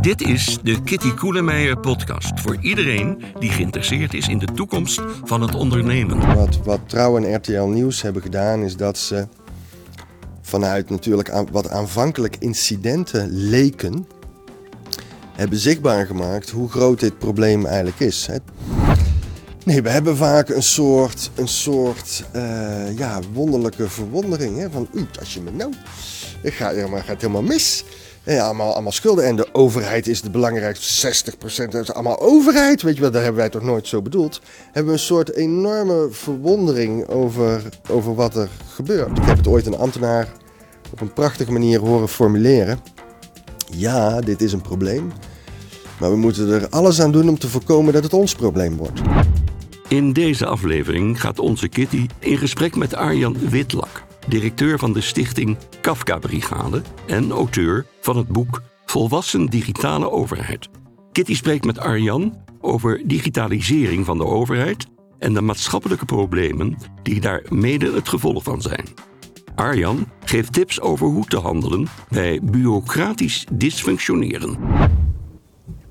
Dit is de Kitty Koelemeijer podcast voor iedereen die geïnteresseerd is in de toekomst van het ondernemen. Wat, wat Trouw en RTL Nieuws hebben gedaan is dat ze vanuit natuurlijk wat aanvankelijk incidenten leken, hebben zichtbaar gemaakt hoe groot dit probleem eigenlijk is. Hè. Nee, we hebben vaak een soort, een soort uh, ja, wonderlijke verwondering. Hè? Van, oei, als je me nou, het gaat, helemaal, gaat helemaal mis. Ja, allemaal, allemaal schulden. En de overheid is het belangrijkste. 60% dat is allemaal overheid. Weet je wel, daar hebben wij toch nooit zo bedoeld. Hebben we een soort enorme verwondering over, over wat er gebeurt. Ik heb het ooit een ambtenaar op een prachtige manier horen formuleren. Ja, dit is een probleem. Maar we moeten er alles aan doen om te voorkomen dat het ons probleem wordt. In deze aflevering gaat onze Kitty in gesprek met Arjan Witlak, directeur van de stichting Kafka Brigade en auteur van het boek Volwassen Digitale Overheid. Kitty spreekt met Arjan over digitalisering van de overheid en de maatschappelijke problemen die daar mede het gevolg van zijn. Arjan geeft tips over hoe te handelen bij bureaucratisch dysfunctioneren.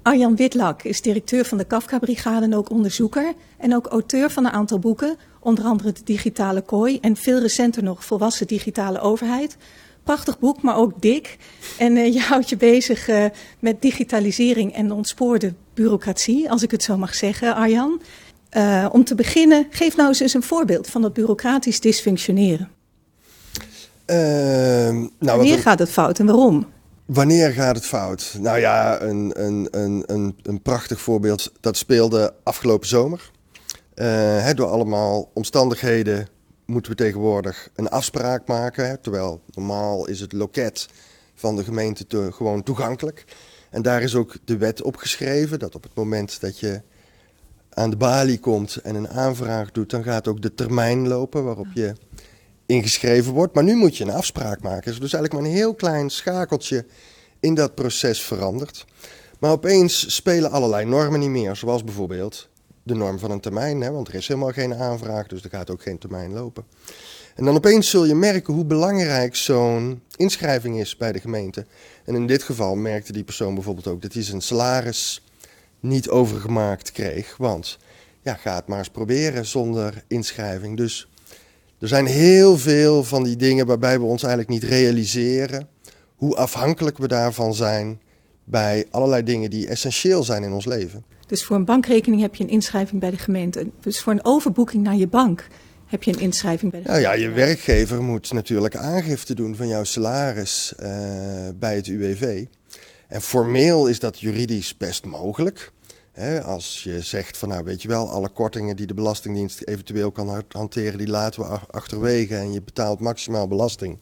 Arjan Witlak is directeur van de Kafka-brigade en ook onderzoeker. En ook auteur van een aantal boeken, onder andere De Digitale Kooi en veel recenter nog Volwassen Digitale Overheid. Prachtig boek, maar ook dik. En uh, je houdt je bezig uh, met digitalisering en ontspoorde bureaucratie, als ik het zo mag zeggen, Arjan. Uh, om te beginnen, geef nou eens een voorbeeld van dat bureaucratisch dysfunctioneren. Ehm, nou, Wanneer gaat het fout en waarom? Wanneer gaat het fout? Nou ja, een, een, een, een, een prachtig voorbeeld. Dat speelde afgelopen zomer. Uh, door allemaal omstandigheden moeten we tegenwoordig een afspraak maken. Terwijl normaal is het loket van de gemeente te, gewoon toegankelijk. En daar is ook de wet opgeschreven dat op het moment dat je aan de balie komt en een aanvraag doet, dan gaat ook de termijn lopen waarop je ingeschreven wordt. Maar nu moet je een afspraak maken. Dus eigenlijk maar een heel klein schakeltje in dat proces verandert. Maar opeens spelen allerlei normen niet meer. Zoals bijvoorbeeld de norm van een termijn. Hè, want er is helemaal geen aanvraag, dus er gaat ook geen termijn lopen. En dan opeens zul je merken hoe belangrijk zo'n inschrijving is bij de gemeente. En in dit geval merkte die persoon bijvoorbeeld ook dat hij zijn salaris niet overgemaakt kreeg. Want ja, ga het maar eens proberen zonder inschrijving. Dus er zijn heel veel van die dingen waarbij we ons eigenlijk niet realiseren hoe afhankelijk we daarvan zijn bij allerlei dingen die essentieel zijn in ons leven. Dus voor een bankrekening heb je een inschrijving bij de gemeente. Dus voor een overboeking naar je bank heb je een inschrijving bij de gemeente. Nou ja, je werkgever moet natuurlijk aangifte doen van jouw salaris uh, bij het UWV. En formeel is dat juridisch best mogelijk als je zegt van nou weet je wel, alle kortingen die de Belastingdienst eventueel kan hanteren, die laten we achterwege en je betaalt maximaal belasting,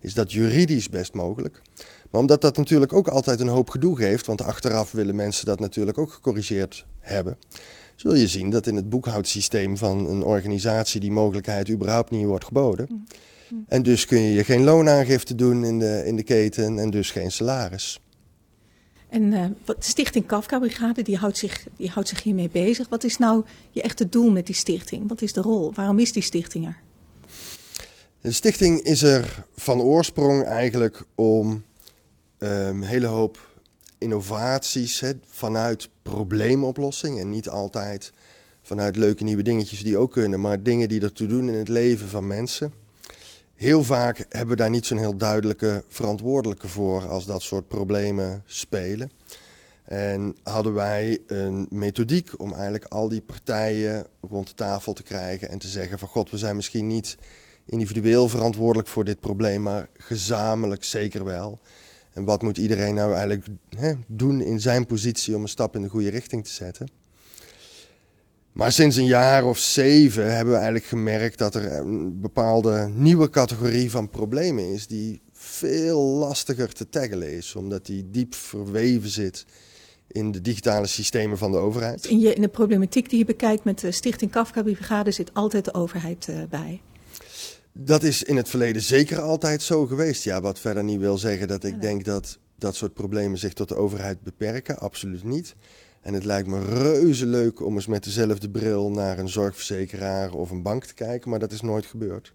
is dat juridisch best mogelijk. Maar omdat dat natuurlijk ook altijd een hoop gedoe geeft, want achteraf willen mensen dat natuurlijk ook gecorrigeerd hebben, zul je zien dat in het boekhoudsysteem van een organisatie die mogelijkheid überhaupt niet wordt geboden. Mm. Mm. En dus kun je geen loonaangifte doen in de, in de keten en dus geen salaris. En uh, de Stichting Kafka Brigade die houdt, zich, die houdt zich hiermee bezig. Wat is nou je echte doel met die stichting? Wat is de rol? Waarom is die stichting er? De stichting is er van oorsprong eigenlijk om um, hele hoop innovaties vanuit probleemoplossing. En niet altijd vanuit leuke nieuwe dingetjes die ook kunnen, maar dingen die ertoe doen in het leven van mensen. Heel vaak hebben we daar niet zo'n heel duidelijke verantwoordelijke voor als dat soort problemen spelen. En hadden wij een methodiek om eigenlijk al die partijen rond de tafel te krijgen en te zeggen van god, we zijn misschien niet individueel verantwoordelijk voor dit probleem, maar gezamenlijk zeker wel. En wat moet iedereen nou eigenlijk hè, doen in zijn positie om een stap in de goede richting te zetten? Maar sinds een jaar of zeven hebben we eigenlijk gemerkt dat er een bepaalde nieuwe categorie van problemen is die veel lastiger te tackelen is, omdat die diep verweven zit in de digitale systemen van de overheid. In, je, in de problematiek die je bekijkt met de Stichting Kafka Brigade zit altijd de overheid uh, bij. Dat is in het verleden zeker altijd zo geweest. Ja, wat verder niet wil zeggen dat ik denk dat dat soort problemen zich tot de overheid beperken. Absoluut niet. En het lijkt me reuze leuk om eens met dezelfde bril naar een zorgverzekeraar of een bank te kijken, maar dat is nooit gebeurd.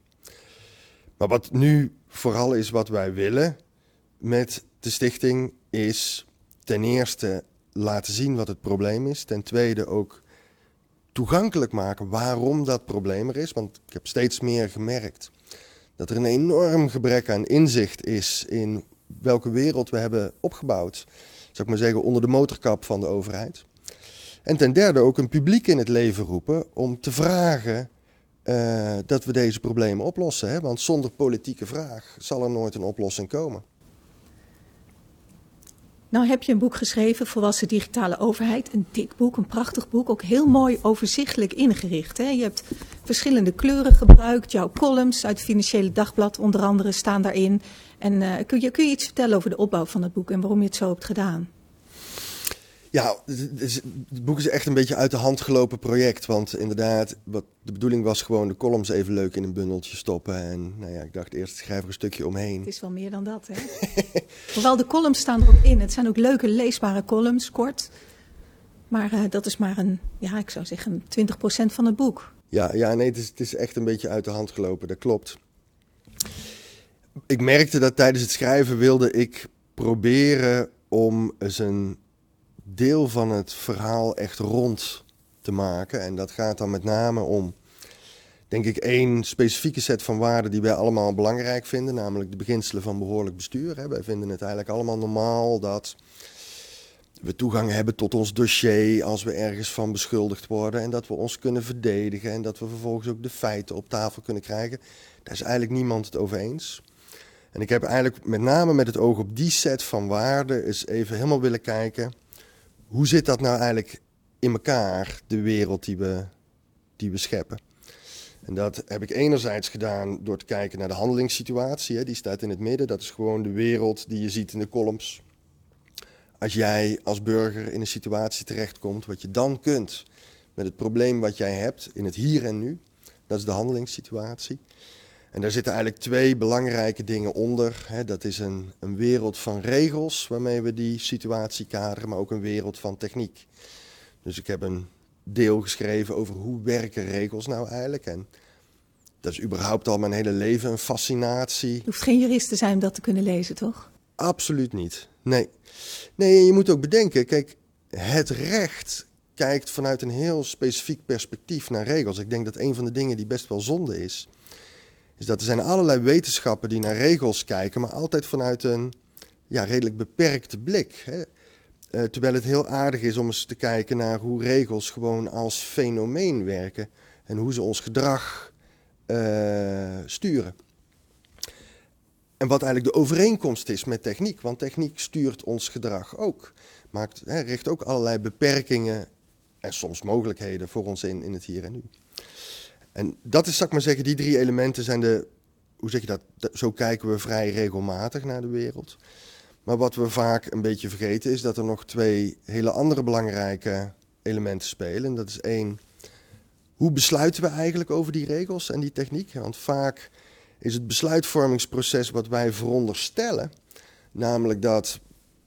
Maar wat nu vooral is wat wij willen met de stichting, is ten eerste laten zien wat het probleem is. Ten tweede ook toegankelijk maken waarom dat probleem er is. Want ik heb steeds meer gemerkt dat er een enorm gebrek aan inzicht is in welke wereld we hebben opgebouwd. Zou ik maar zeggen, onder de motorkap van de overheid. En ten derde ook een publiek in het leven roepen om te vragen uh, dat we deze problemen oplossen. Hè? Want zonder politieke vraag zal er nooit een oplossing komen. Nou heb je een boek geschreven, Volwassen Digitale Overheid. Een dik boek, een prachtig boek. Ook heel mooi overzichtelijk ingericht. Hè? Je hebt verschillende kleuren gebruikt. Jouw columns uit het Financiële Dagblad onder andere staan daarin. En uh, kun, je, kun je iets vertellen over de opbouw van het boek en waarom je het zo hebt gedaan? Ja, het, boek is echt een beetje uit de hand gelopen project. Want inderdaad, wat de bedoeling was gewoon de columns even leuk in een bundeltje stoppen. En nou ja, ik dacht eerst schrijf er een stukje omheen. Het is wel meer dan dat, hè? Hoewel de columns staan er ook in. Het zijn ook leuke leesbare columns, kort. Maar uh, dat is maar een, ja, ik zou zeggen 20% van het boek. Ja, ja nee, het is, het is echt een beetje uit de hand gelopen, dat klopt. Ik merkte dat tijdens het schrijven wilde ik proberen om eens een deel van het verhaal echt rond te maken. En dat gaat dan met name om, denk ik, één specifieke set van waarden die wij allemaal belangrijk vinden, namelijk de beginselen van behoorlijk bestuur. Wij vinden het eigenlijk allemaal normaal dat we toegang hebben tot ons dossier als we ergens van beschuldigd worden en dat we ons kunnen verdedigen en dat we vervolgens ook de feiten op tafel kunnen krijgen. Daar is eigenlijk niemand het over eens. En ik heb eigenlijk met name met het oog op die set van waarden eens even helemaal willen kijken hoe zit dat nou eigenlijk in elkaar, de wereld die we, die we scheppen? En dat heb ik enerzijds gedaan door te kijken naar de handelingssituatie. Hè, die staat in het midden. Dat is gewoon de wereld die je ziet in de columns. Als jij als burger in een situatie terechtkomt, wat je dan kunt met het probleem wat jij hebt in het hier en nu. Dat is de handelingssituatie. En daar zitten eigenlijk twee belangrijke dingen onder. Dat is een, een wereld van regels waarmee we die situatie kaderen, maar ook een wereld van techniek. Dus ik heb een deel geschreven over hoe werken regels nou eigenlijk. En dat is überhaupt al mijn hele leven een fascinatie. Je hoeft geen jurist te zijn om dat te kunnen lezen, toch? Absoluut niet. Nee. Nee, je moet ook bedenken, kijk, het recht kijkt vanuit een heel specifiek perspectief naar regels. Ik denk dat een van de dingen die best wel zonde is, is dat er zijn allerlei wetenschappen die naar regels kijken, maar altijd vanuit een ja, redelijk beperkte blik. Hè. Uh, terwijl het heel aardig is om eens te kijken naar hoe regels gewoon als fenomeen werken en hoe ze ons gedrag uh, sturen. En wat eigenlijk de overeenkomst is met techniek, want techniek stuurt ons gedrag ook. Maakt, hè, richt ook allerlei beperkingen en soms mogelijkheden voor ons in, in het hier en nu. En dat is, zal ik maar zeggen, die drie elementen zijn de, hoe zeg je dat, zo kijken we vrij regelmatig naar de wereld. Maar wat we vaak een beetje vergeten is dat er nog twee hele andere belangrijke elementen spelen. En dat is één, hoe besluiten we eigenlijk over die regels en die techniek? Want vaak is het besluitvormingsproces wat wij veronderstellen, namelijk dat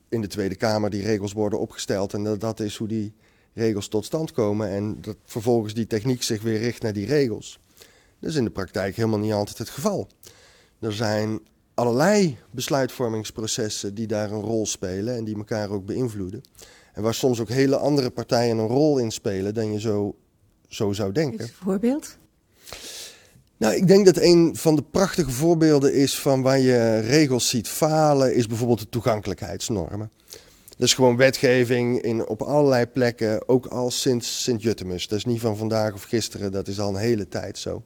in de Tweede Kamer die regels worden opgesteld en dat dat is hoe die regels tot stand komen en dat vervolgens die techniek zich weer richt naar die regels. Dat is in de praktijk helemaal niet altijd het geval. Er zijn allerlei besluitvormingsprocessen die daar een rol spelen en die elkaar ook beïnvloeden. En waar soms ook hele andere partijen een rol in spelen dan je zo, zo zou denken. Een voorbeeld? Nou, ik denk dat een van de prachtige voorbeelden is van waar je regels ziet falen, is bijvoorbeeld de toegankelijkheidsnormen. Is gewoon wetgeving in, op allerlei plekken, ook al sinds Sint-Juttemus. Dat is niet van vandaag of gisteren, dat is al een hele tijd zo.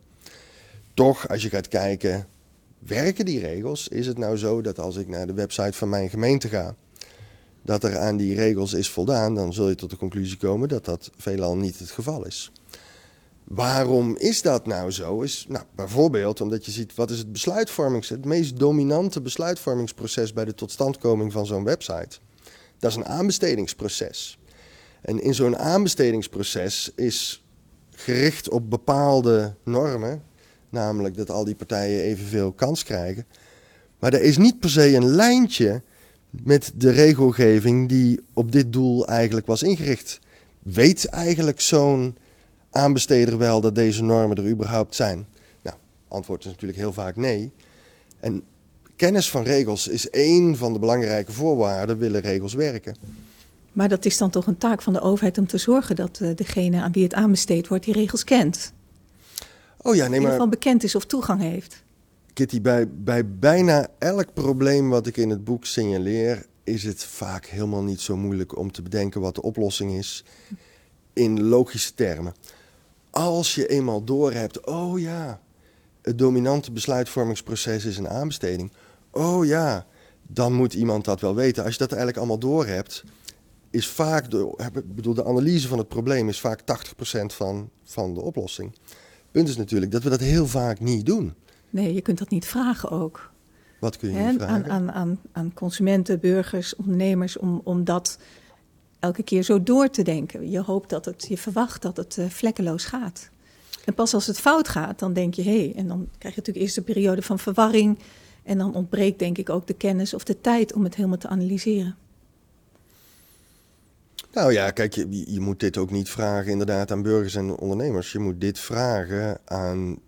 Toch, als je gaat kijken, werken die regels? Is het nou zo dat als ik naar de website van mijn gemeente ga, dat er aan die regels is voldaan, dan zul je tot de conclusie komen dat dat veelal niet het geval is. Waarom is dat nou zo? Is, nou, bijvoorbeeld omdat je ziet wat is het besluitvormings, het meest dominante besluitvormingsproces bij de totstandkoming van zo'n website. Dat is een aanbestedingsproces. En in zo'n aanbestedingsproces is gericht op bepaalde normen, namelijk dat al die partijen evenveel kans krijgen. Maar er is niet per se een lijntje met de regelgeving die op dit doel eigenlijk was ingericht. Weet eigenlijk zo'n aanbesteder wel dat deze normen er überhaupt zijn? Nou, antwoord is natuurlijk heel vaak nee. En kennis van regels is één van de belangrijke voorwaarden, willen regels werken. Maar dat is dan toch een taak van de overheid om te zorgen dat uh, degene aan wie het aanbesteed wordt die regels kent. Oh ja, nee, ieder geval bekend is of toegang heeft. Kitty, bij, bij bijna elk probleem wat ik in het boek signaleer, is het vaak helemaal niet zo moeilijk om te bedenken wat de oplossing is in logische termen. Als je eenmaal doorhebt, oh ja, het dominante besluitvormingsproces is een aanbesteding. Oh ja, dan moet iemand dat wel weten. Als je dat eigenlijk allemaal doorhebt, is vaak de, bedoel, de analyse van het probleem is vaak 80% van, van de oplossing. Het punt is natuurlijk dat we dat heel vaak niet doen. Nee, je kunt dat niet vragen ook. Wat kun je niet vragen? Aan, aan, aan consumenten, burgers, ondernemers, om, om dat elke keer zo door te denken. Je hoopt dat het, je verwacht dat het uh, vlekkeloos gaat. En pas als het fout gaat, dan denk je, hé, hey, en dan krijg je natuurlijk eerst een periode van verwarring. En dan ontbreekt denk ik ook de kennis of de tijd om het helemaal te analyseren. Nou ja, kijk, je, je moet dit ook niet vragen inderdaad aan burgers en ondernemers. Je moet dit vragen aan,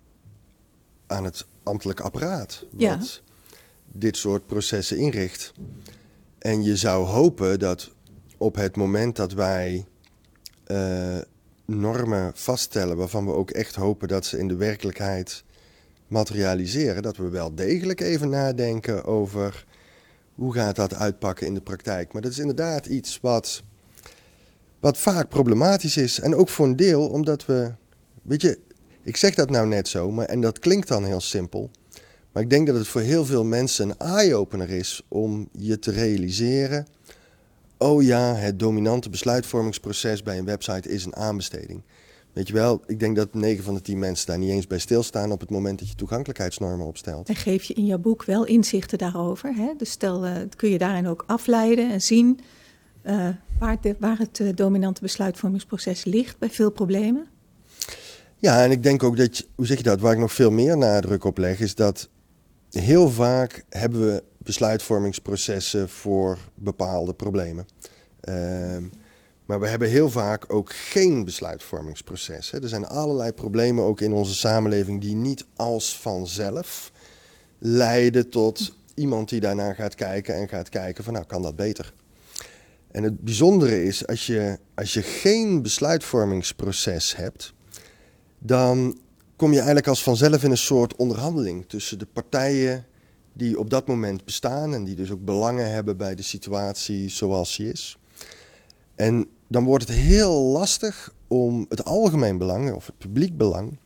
aan het ambtelijk apparaat. Wat ja. dit soort processen inricht. En je zou hopen dat op het moment dat wij uh, normen vaststellen waarvan we ook echt hopen dat ze in de werkelijkheid materialiseren, dat we wel degelijk even nadenken over hoe gaat dat uitpakken in de praktijk. Maar dat is inderdaad iets wat, wat vaak problematisch is. En ook voor een deel omdat we, weet je, ik zeg dat nou net zo, maar, en dat klinkt dan heel simpel. Maar ik denk dat het voor heel veel mensen een eye-opener is om je te realiseren oh ja, het dominante besluitvormingsproces bij een website is een aanbesteding. Weet je wel, ik denk dat 9 van de 10 mensen daar niet eens bij stilstaan op het moment dat je toegankelijkheidsnormen opstelt. En geef je in jouw boek wel inzichten daarover. Hè? Dus stel, uh, kun je daarin ook afleiden en zien uh, waar, de, waar, het uh, dominante besluitvormingsproces ligt bij veel problemen? Ja, en ik denk ook dat, je, hoe zeg je dat, waar ik nog veel meer nadruk op leg, is dat heel vaak hebben we besluitvormingsprocessen voor bepaalde problemen. Maar we hebben heel vaak ook geen besluitvormingsproces. Hè. Er zijn allerlei problemen ook in onze samenleving die niet als vanzelf leiden tot iemand die daarna gaat kijken en gaat kijken van nou kan dat beter. En het bijzondere is als je, als je geen besluitvormingsproces hebt, dan kom je eigenlijk als vanzelf in een soort onderhandeling tussen de partijen die op dat moment bestaan en die dus ook belangen hebben bij de situatie zoals die is. En dan wordt het heel lastig om het algemeen belang of het publiek belang,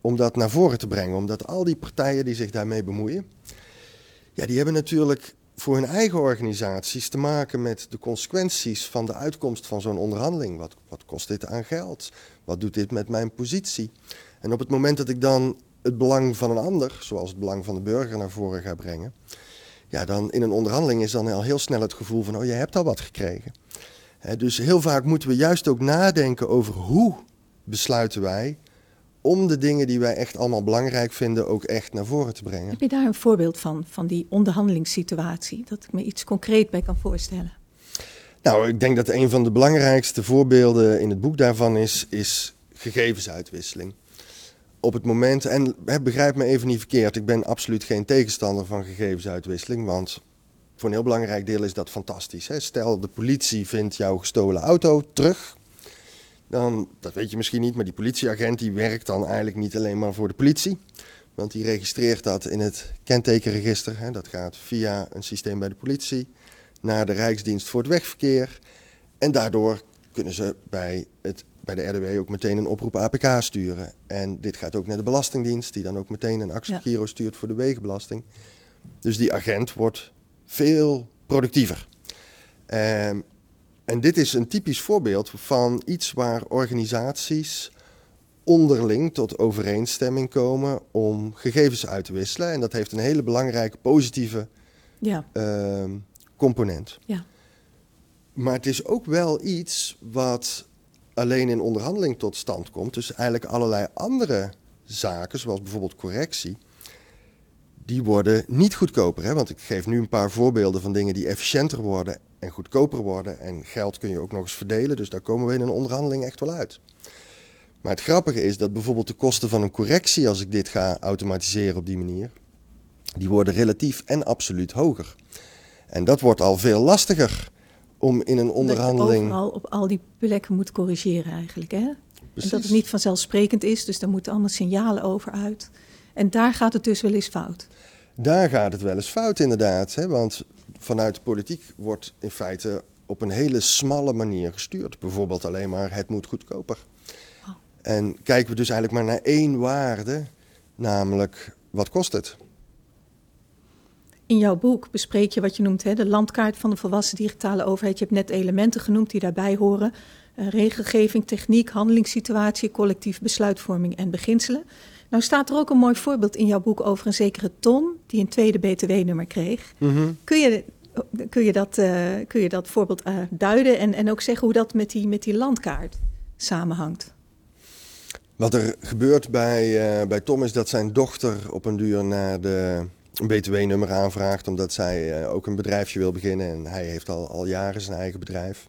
om dat naar voren te brengen. Omdat al die partijen die zich daarmee bemoeien, ja, die hebben natuurlijk voor hun eigen organisaties te maken met de consequenties van de uitkomst van zo'n onderhandeling. Wat, kost dit aan geld? Wat doet dit met mijn positie? En op het moment dat ik dan het belang van een ander, zoals het belang van de burger, naar voren ga brengen, ja, dan in een onderhandeling is dan al heel snel het gevoel van, oh, je hebt al wat gekregen. Dus heel vaak moeten we juist ook nadenken over hoe besluiten wij om de dingen die wij echt allemaal belangrijk vinden ook echt naar voren te brengen. Heb je daar een voorbeeld van, van die onderhandelingssituatie, dat ik me iets concreet bij kan voorstellen? Nou, ik denk dat een van de belangrijkste voorbeelden in het boek daarvan is, is gegevensuitwisseling op het moment, en begrijp me even niet verkeerd, ik ben absoluut geen tegenstander van gegevensuitwisseling, want voor een heel belangrijk deel is dat fantastisch. Hè? Stel, de politie vindt jouw gestolen auto terug, dan, dat weet je misschien niet, maar die politieagent die werkt dan eigenlijk niet alleen maar voor de politie, want die registreert dat in het kentekenregister. Hè? Dat gaat via een systeem bij de politie naar de Rijksdienst voor het Wegverkeer en daardoor kunnen ze bij het bij de RDW ook meteen een oproep APK sturen. En dit gaat ook naar de Belastingdienst, die dan ook meteen een actiegiro ja. stuurt voor de wegenbelasting. Dus die agent wordt veel productiever. Um, en dit is een typisch voorbeeld van iets waar organisaties onderling tot overeenstemming komen om gegevens uit te wisselen. En dat heeft een hele belangrijke positieve ja. uh, component. Ja. Maar het is ook wel iets wat alleen in onderhandeling tot stand komt. Dus eigenlijk allerlei andere zaken, zoals bijvoorbeeld correctie, die worden niet goedkoper. Hè? Want ik geef nu een paar voorbeelden van dingen die efficiënter worden en goedkoper worden. En geld kun je ook nog eens verdelen, dus daar komen we in een onderhandeling echt wel uit. Maar het grappige is dat bijvoorbeeld de kosten van een correctie, als ik dit ga automatiseren op die manier, die worden relatief en absoluut hoger. En dat wordt al veel lastiger om in een onderhandeling. Dat je overal op al die plekken moet corrigeren eigenlijk. Hè? En dat het niet vanzelfsprekend is, dus daar moeten allemaal signalen over uit. En daar gaat het dus wel eens fout. Daar gaat het wel eens fout, inderdaad. Hè? Want vanuit de politiek wordt in feite op een hele smalle manier gestuurd. Bijvoorbeeld alleen maar het moet goedkoper. Oh. En kijken we dus eigenlijk maar naar één waarde, namelijk wat kost het? In jouw boek bespreek je wat je noemt hè, de landkaart van de volwassen digitale overheid. Je hebt net elementen genoemd die daarbij horen. Uh, regelgeving, techniek, handelingssituatie, collectief besluitvorming en beginselen. Nou staat er ook een mooi voorbeeld in jouw boek over een zekere Ton die een tweede BTW-nummer kreeg. Mhm. kun, je, kun, je dat, uh, kun je dat voorbeeld uh, duiden en, en ook zeggen hoe dat met die, met die landkaart samenhangt? Wat er gebeurt bij, uh, bij Tom is dat zijn dochter op een duur naar de een BTW-nummer aanvraagt, omdat zij ook een bedrijfje wil beginnen. En hij heeft al, al jaren zijn eigen bedrijf.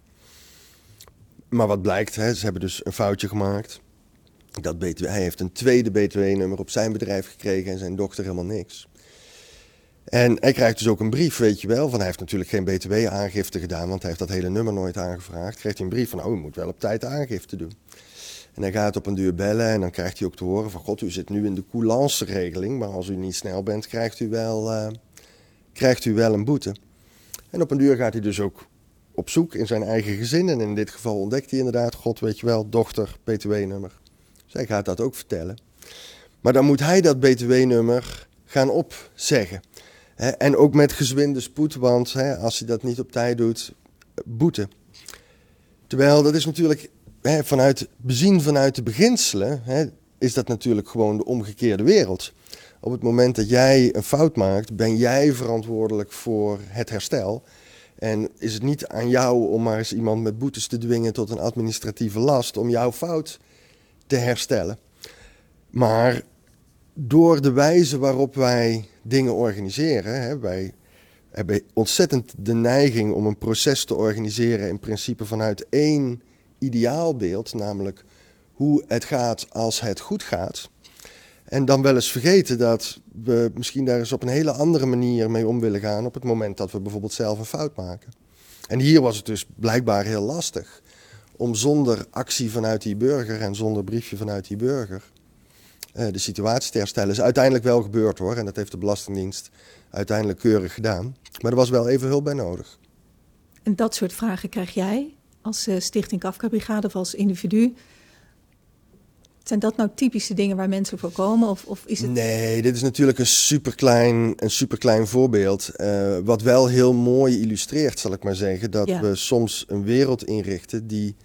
Maar wat blijkt, hè, ze hebben dus een foutje gemaakt. Dat BTW, hij heeft een tweede BTW-nummer op zijn bedrijf gekregen en zijn dochter helemaal niks. En hij krijgt dus ook een brief, weet je wel, van hij heeft natuurlijk geen BTW-aangifte gedaan, want hij heeft dat hele nummer nooit aangevraagd. Krijgt hij een brief van, oh, u moet wel op tijd aangifte doen. En hij gaat op een duur bellen en dan krijgt hij ook te horen van, god, u zit nu in de coulance-regeling, maar als u niet snel bent, krijgt u, wel, uh, krijgt u wel een boete. En op een duur gaat hij dus ook op zoek in zijn eigen gezin en in dit geval ontdekt hij inderdaad, god, weet je wel, dochter, BTW-nummer. Zij gaat dat ook vertellen. Maar dan moet hij dat btw-nummer gaan opzeggen. en ook met gezwinde spoed, want als hij dat niet op tijd doet, boete. Terwijl dat is natuurlijk vanuit bezien vanuit de beginselen, is dat natuurlijk gewoon de omgekeerde wereld. Op het moment dat jij een fout maakt, ben jij verantwoordelijk voor het herstel. En is het niet aan jou om maar eens iemand met boetes te dwingen tot een administratieve last om jouw fout te herstellen. Maar door de wijze waarop wij dingen organiseren, hè, wij hebben ontzettend de neiging om een proces te organiseren in principe vanuit één ideaalbeeld, namelijk hoe het gaat als het goed gaat. En dan wel eens vergeten dat we misschien daar eens op een hele andere manier mee om willen gaan op het moment dat we bijvoorbeeld zelf een fout maken. En hier was het dus blijkbaar heel lastig om zonder actie vanuit die burger en zonder briefje vanuit die burger uh, de situatie te herstellen. Is uiteindelijk wel gebeurd hoor. En dat heeft de Belastingdienst uiteindelijk keurig gedaan. Maar er was wel even hulp bij nodig. En dat soort vragen krijg jij als uh, Stichting Kafka Brigade of als individu. Zijn dat nou typische dingen waar mensen voor komen? Of, of is het... Nee, dit is natuurlijk een superklein, een superklein voorbeeld. Uh, wat wel heel mooi illustreert, zal ik maar zeggen. Dat ja. we soms een wereld inrichten die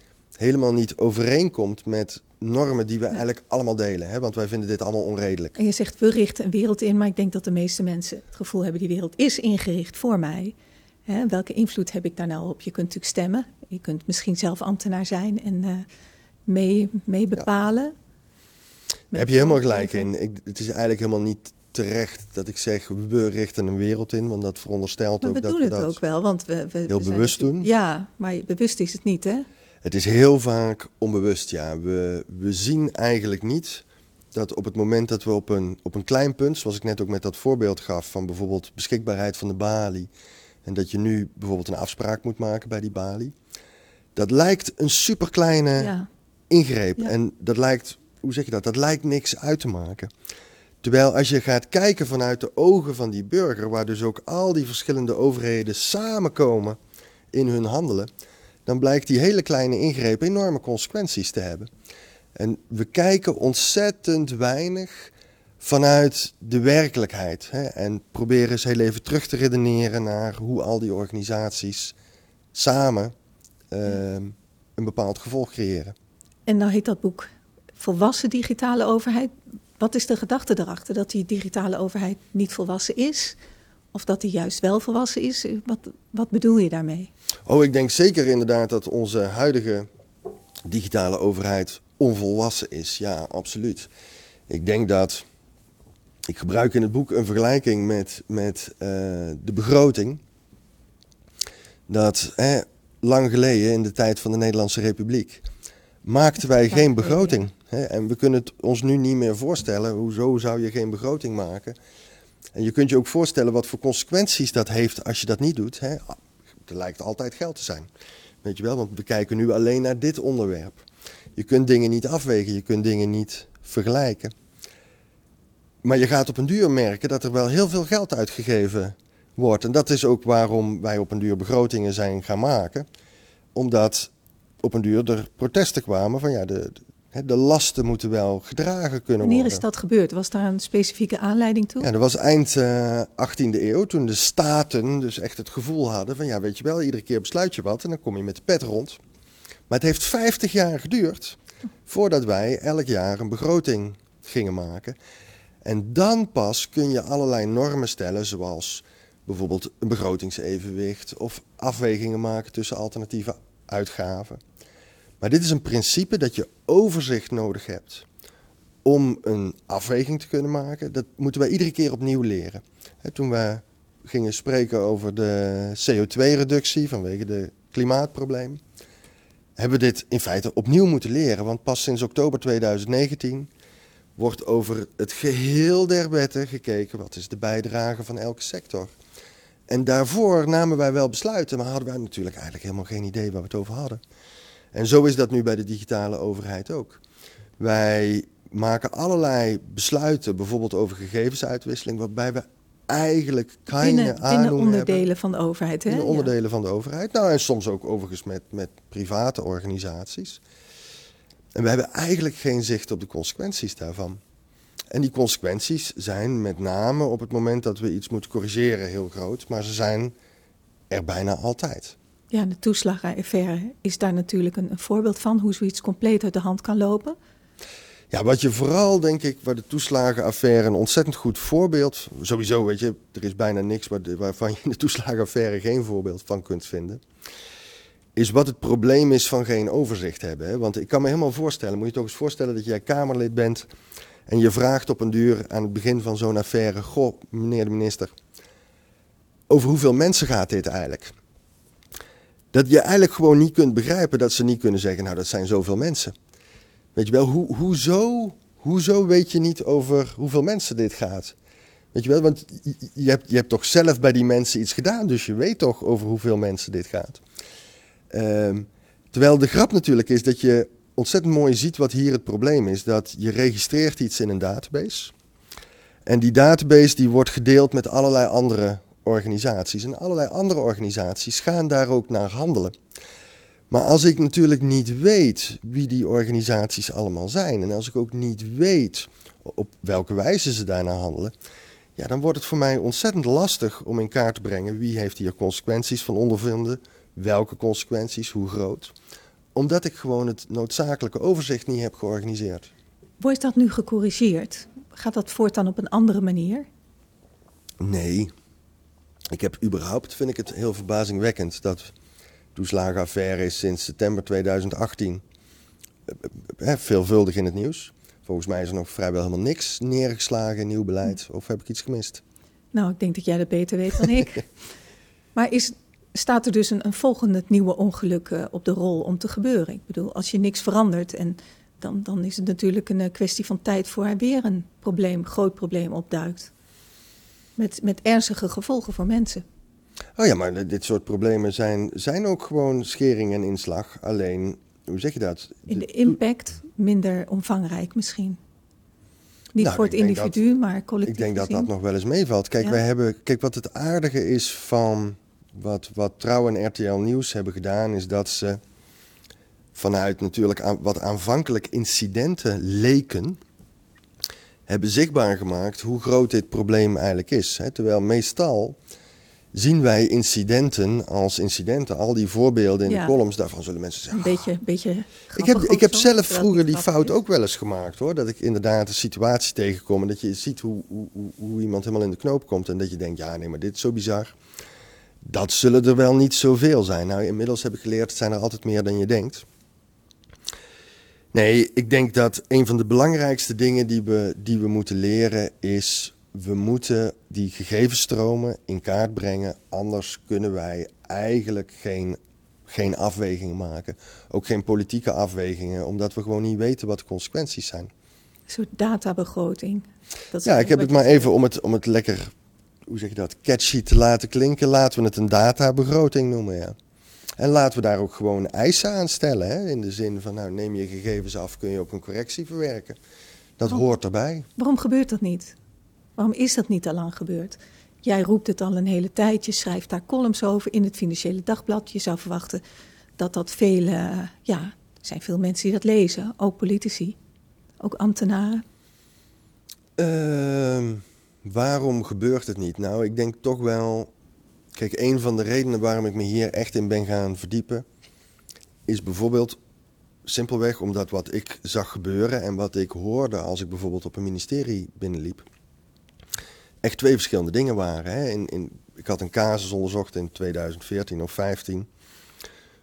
helemaal niet overeenkomt met normen die we eigenlijk allemaal delen. Hè? Want wij vinden dit allemaal onredelijk. En je zegt we richten een wereld in, maar ik denk dat de meeste mensen het gevoel hebben die wereld is ingericht voor mij. Hè? Welke invloed heb ik daar nou op? Je kunt natuurlijk stemmen. Je kunt misschien zelf ambtenaar zijn en uh, mee, mee bepalen. Ja. Heb je helemaal gelijk in. Ik, het is eigenlijk helemaal niet terecht dat ik zeg we richten een wereld in, want dat veronderstelt maar ook dat we doen het ook wel, want we, we heel we bewust doen. Ja, maar bewust is het niet, hè? Het is heel vaak onbewust, ja. We, we zien eigenlijk niet dat op het moment dat we op een, op een klein punt, zoals ik net ook met dat voorbeeld gaf, van bijvoorbeeld beschikbaarheid van de balie, en dat je nu bijvoorbeeld een afspraak moet maken bij die balie, dat lijkt een superkleine ja. ingreep. Ja. En dat lijkt, hoe zeg je dat, dat lijkt niks uit te maken. Terwijl als je gaat kijken vanuit de ogen van die burger, waar dus ook al die verschillende overheden samenkomen in hun handelen, dan blijkt die hele kleine ingreep enorme consequenties te hebben. En we kijken ontzettend weinig vanuit de werkelijkheid. Hè, en proberen eens heel even terug te redeneren naar hoe al die organisaties samen uh, een bepaald gevolg creëren. En nou heet dat boek Volwassen Digitale Overheid. Wat is de gedachte erachter? Dat die digitale overheid niet volwassen is? Of dat die juist wel volwassen is? Wat, wat bedoel je daarmee? Oh, ik denk zeker inderdaad dat onze huidige digitale overheid onvolwassen is. Ja, absoluut. Ik denk dat. Ik gebruik in het boek een vergelijking met, met uh, de begroting. Dat hè, lang geleden, in de tijd van de Nederlandse Republiek, maakten wij geen begroting. Hè, en we kunnen het ons nu niet meer voorstellen. Hoezo zou je geen begroting maken? En je kunt je ook voorstellen wat voor consequenties dat heeft als je dat niet doet. Hè? Er lijkt altijd geld te zijn. Weet je wel, want we kijken nu alleen naar dit onderwerp. Je kunt dingen niet afwegen, je kunt dingen niet vergelijken. Maar je gaat op een duur merken dat er wel heel veel geld uitgegeven wordt. En dat is ook waarom wij op een duur begrotingen zijn gaan maken. Omdat op een duur er protesten kwamen van ja, de, de lasten moeten wel gedragen kunnen worden. Wanneer is dat gebeurd? Was daar een specifieke aanleiding toe? Ja, dat was eind uh, eh, 18e eeuw, toen de staten dus echt het gevoel hadden van ja, weet je wel, iedere keer besluit je wat en dan kom je met de pet rond. Maar het heeft 50 jaar geduurd voordat wij elk jaar een begroting gingen maken. En dan pas kun je allerlei normen stellen, zoals bijvoorbeeld een begrotingsevenwicht of afwegingen maken tussen alternatieve uitgaven. Maar dit is een principe dat je overzicht nodig hebt om een afweging te kunnen maken. Dat moeten wij iedere keer opnieuw leren. toen we gingen spreken over de CO2-reductie vanwege de klimaatprobleem, hebben we dit in feite opnieuw moeten leren. Want pas sinds oktober 2019 wordt over het geheel der wetten gekeken. Wat is de bijdrage van elke sector? En daarvoor namen wij wel besluiten, maar hadden wij natuurlijk eigenlijk helemaal geen idee waar we het over hadden. En zo is dat nu bij de digitale overheid ook. Wij maken allerlei besluiten, bijvoorbeeld over gegevensuitwisseling, waarbij we eigenlijk keine binnen, binnen onderdelen van de overheid. Hè? Binnen onderdelen van de overheid. Nou, en soms ook overigens met, met private organisaties. En we hebben eigenlijk geen zicht op de consequenties daarvan. En die consequenties zijn met name op het moment dat we iets moeten corrigeren heel groot, maar ze zijn er bijna altijd. Ja, de toeslagenaffaire is daar natuurlijk een, een voorbeeld van, hoe zoiets compleet uit de hand kan lopen. Ja, wat je vooral, denk ik, waar de toeslagenaffaire een ontzettend goed voorbeeld... Sowieso, weet je, er is bijna niks waarvan je in de toeslagenaffaire geen voorbeeld van kunt vinden. Is wat het probleem is van geen overzicht hebben. Want ik kan me helemaal voorstellen, moet je toch eens voorstellen dat jij Kamerlid bent... en je vraagt op een duur aan het begin van zo'n affaire... Goh, meneer de minister, over hoeveel mensen gaat dit eigenlijk? Dat je eigenlijk gewoon niet kunt begrijpen dat ze niet kunnen zeggen... nou, dat zijn zoveel mensen... Weet je wel, hoe, hoezo, hoezo weet je niet over hoeveel mensen dit gaat? Weet je wel, want je hebt, je hebt toch zelf bij die mensen iets gedaan, dus je weet toch over hoeveel mensen dit gaat. Ehm, terwijl de grap natuurlijk is dat je ontzettend mooi ziet wat hier het probleem is. Dat je registreert iets in een database. En die database die wordt gedeeld met allerlei andere organisaties. En allerlei andere organisaties gaan daar ook naar handelen. Maar als ik natuurlijk niet weet wie die organisaties allemaal zijn en als ik ook niet weet op welke wijze ze daarna handelen, ja, dan wordt het voor mij ontzettend lastig om in kaart te brengen wie heeft hier consequenties van ondervinden, welke consequenties, hoe groot. Omdat ik gewoon het noodzakelijke overzicht niet heb georganiseerd. Wordt dat nu gecorrigeerd? Gaat dat voortaan op een andere manier? Nee. Ik heb überhaupt, vind ik het heel verbazingwekkend dat toeslagenaffaire is sinds september 2018 eh, eh, veelvuldig in het nieuws. Volgens mij is er nog vrijwel helemaal niks neergeslagen in nieuw beleid. Of heb ik iets gemist? Nou, ik denk dat jij dat beter weet dan ik. maar is, staat er dus een, een volgende nieuwe ongeluk uh, op de rol om te gebeuren? Ik bedoel, als je niks verandert, en dan, dan is het natuurlijk een kwestie van tijd voor er weer een probleem, groot probleem opduikt. Met, met ernstige gevolgen voor mensen. Oh ja, maar dit soort problemen zijn, zijn ook gewoon schering en inslag. Alleen, hoe zeg je dat? In de impact minder omvangrijk misschien. Niet nou, voor het individu, maar collectief. Ik denk dat dat nog wel eens meevalt. Kijk, wij hebben, kijk, wat het aardige is van wat, wat Trouw en RTL Nieuws hebben gedaan, is dat ze vanuit natuurlijk aan, wat aanvankelijk incidenten leken, hebben zichtbaar gemaakt hoe groot dit probleem eigenlijk is. Hè? Terwijl meestal zien wij incidenten als incidenten. Al die voorbeelden in de columns, daarvan zullen mensen zeggen... Een beetje, een beetje Ik heb, ik heb zelf vroeger die fout ook wel eens gemaakt hoor. Dat ik inderdaad een situatie tegenkom en dat je ziet hoe, hoe, hoe iemand helemaal in de knoop komt. En dat je denkt, ja nee, maar dit is zo bizar. Dat zullen er wel niet zoveel zijn. Nou, inmiddels heb ik geleerd, het zijn er altijd meer dan je denkt. Nee, ik denk dat een van de belangrijkste dingen die we, die we moeten leren is we moeten die gegevensstromen in kaart brengen. Anders kunnen wij eigenlijk geen, geen afwegingen maken. Ook geen politieke afwegingen, omdat we gewoon niet weten wat de consequenties zijn. soort databegroting. Dat ja, ik heb het maar even om het, om het lekker, hoe zeg je dat, catchy te laten klinken. Laten we het een databegroting noemen, ja. En laten we daar ook gewoon eisen aan stellen. Hè? In de zin van, nou, neem je gegevens af, kun je ook een correctie verwerken. Dat hoort erbij. Waarom gebeurt dat niet? Waarom is dat niet al lang gebeurd? Jij roept het al een hele tijd, je schrijft daar columns over in het Financiële Dagblad. Je zou verwachten dat dat vele, ja, er zijn veel mensen die dat lezen, ook politici, ook ambtenaren. Uh, waarom gebeurt het niet? Nou, ik denk toch wel. Kijk, een van de redenen waarom ik me hier echt in ben gaan verdiepen, is bijvoorbeeld simpelweg omdat wat ik zag gebeuren en wat ik hoorde als ik bijvoorbeeld op een ministerie binnenliep, echt twee verschillende dingen waren. Hè. In, in, ik had een casus onderzocht in 2014 of 15,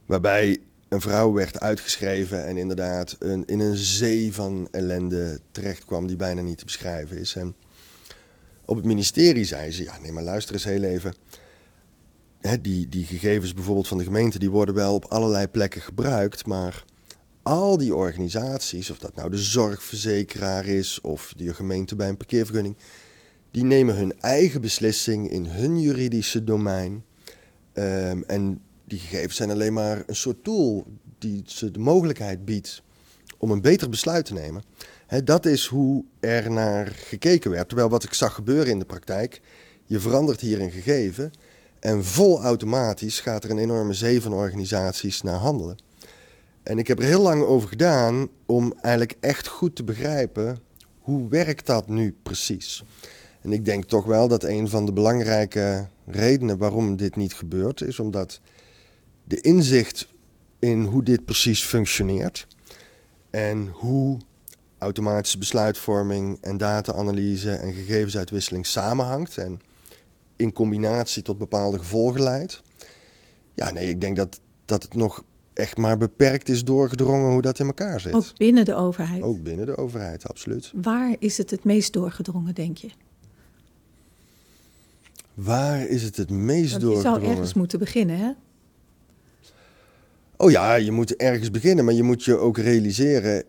waarbij een vrouw werd uitgeschreven en inderdaad in een zee van ellende terecht kwam die bijna niet te beschrijven is. En op het ministerie zei ze, ja nee maar luister eens heel even. Hè, die, die gegevens bijvoorbeeld van de gemeente, die worden wel op allerlei plekken gebruikt, maar al die organisaties, of dat nou de zorgverzekeraar is of de gemeente bij een parkeervergunning, die nemen hun eigen beslissing in hun juridische domein. Um, en die gegevens zijn alleen maar een soort tool die ze de mogelijkheid biedt om een beter besluit te nemen. dat is hoe er naar gekeken werd. Terwijl wat ik zag gebeuren in de praktijk, je verandert hier een gegeven en vol automatisch gaat er een enorme zee van organisaties naar handelen. En ik heb er heel lang over gedaan om eigenlijk echt goed te begrijpen hoe werkt dat nu precies. En ik denk toch wel dat een van de belangrijke redenen waarom dit niet gebeurt, is omdat de inzicht in hoe dit precies functioneert en hoe automatische besluitvorming en data-analyse en gegevensuitwisseling samenhangt en in combinatie tot bepaalde gevolgen leidt. Ja, nee, ik denk dat, dat het nog echt maar beperkt is doorgedrongen hoe dat in elkaar zit. Ook binnen de overheid? Ook binnen de overheid, absoluut. Waar is het het meest doorgedrongen, denk je? Waar is het het meest Want doorgedrongen? Je zou ergens moeten beginnen, hè? Oh ja, je moet ergens beginnen, maar je moet je ook realiseren.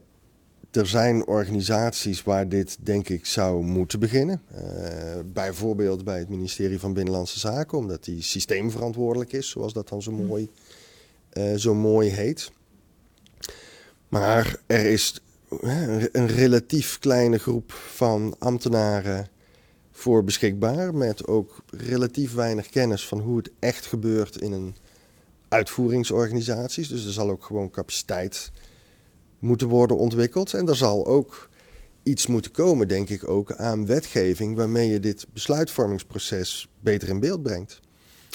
Er zijn organisaties waar dit, denk ik, zou moeten beginnen. Uh, bijvoorbeeld bij het ministerie van Binnenlandse Zaken, omdat die systeemverantwoordelijk is, zoals dat dan zo hm. mooi, uh, zo mooi heet. Maar er is een relatief kleine groep van ambtenaren voor beschikbaar, met ook relatief weinig kennis van hoe het echt gebeurt in een uitvoeringsorganisaties. Dus er zal ook gewoon capaciteit moeten worden ontwikkeld. En er zal ook iets moeten komen, denk ik, ook aan wetgeving waarmee je dit besluitvormingsproces beter in beeld brengt.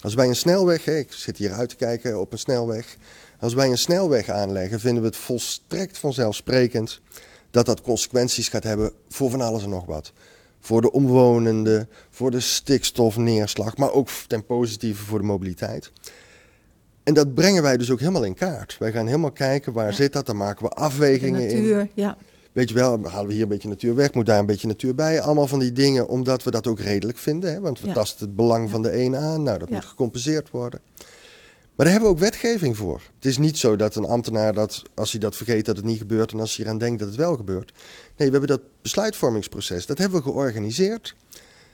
Als wij een snelweg, hè, ik zit hier uit te kijken op een snelweg. Als wij een snelweg aanleggen, vinden we het volstrekt vanzelfsprekend dat dat consequenties gaat hebben voor van alles en nog wat. Voor de omwonenden, voor de stikstofneerslag, maar ook ten positieve voor de mobiliteit. En dat brengen wij dus ook helemaal in kaart. Wij gaan helemaal kijken waar zit dat, dan maken we afwegingen de natuur, in. Ja. Weet je wel, halen we hier een beetje natuur weg, moet daar een beetje natuur bij. Allemaal van die dingen, omdat we dat ook redelijk vinden. Hè? Want we tasten het belang van de een aan. Nou, dat moet gecompenseerd worden. Maar daar hebben we ook wetgeving voor. Het is niet zo dat een ambtenaar dat, als hij dat vergeet, dat het niet gebeurt. En als hij eraan denkt dat het wel gebeurt. Nee, we hebben dat besluitvormingsproces, dat hebben we georganiseerd.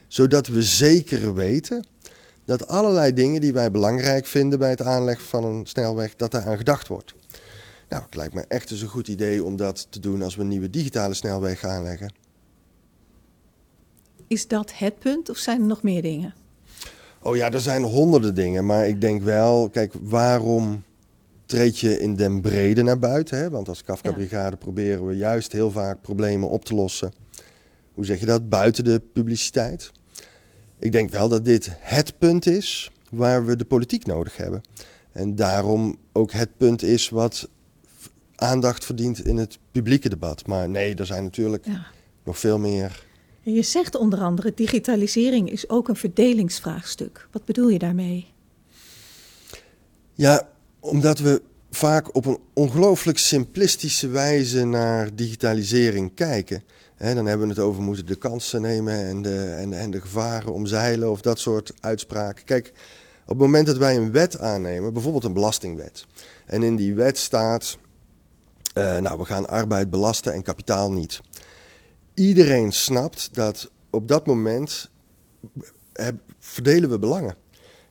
Zodat we zeker weten dat allerlei dingen die wij belangrijk vinden bij het aanleggen van een snelweg, dat daar aan gedacht wordt. Nou, het lijkt me echt eens een goed idee om dat te doen als we een nieuwe digitale snelweg aanleggen. Is dat het punt of zijn er nog meer dingen? Oh ja, er zijn honderden dingen, maar ik denk wel, kijk, waarom treed je in den brede naar buiten? Hè? Want als Kafka-brigade proberen we juist heel vaak problemen op te lossen. Hoe zeg je dat? Buiten de publiciteit. Ik denk wel dat dit het punt is waar we de politiek nodig hebben. En daarom ook het punt is wat aandacht verdient in het publieke debat. Maar nee, er zijn natuurlijk nog veel meer. Je zegt onder andere, digitalisering is ook een verdelingsvraagstuk. Wat bedoel je daarmee? Ja, omdat we vaak op een ongelooflijk simplistische wijze naar digitalisering kijken dan hebben we het over moeten de kansen nemen en de, en, en de gevaren omzeilen of dat soort uitspraken. Kijk, op het moment dat wij een wet aannemen, bijvoorbeeld een belastingwet, en in die wet staat, uh, nou we gaan arbeid belasten en kapitaal niet. iedereen snapt dat op dat moment verdelen we belangen.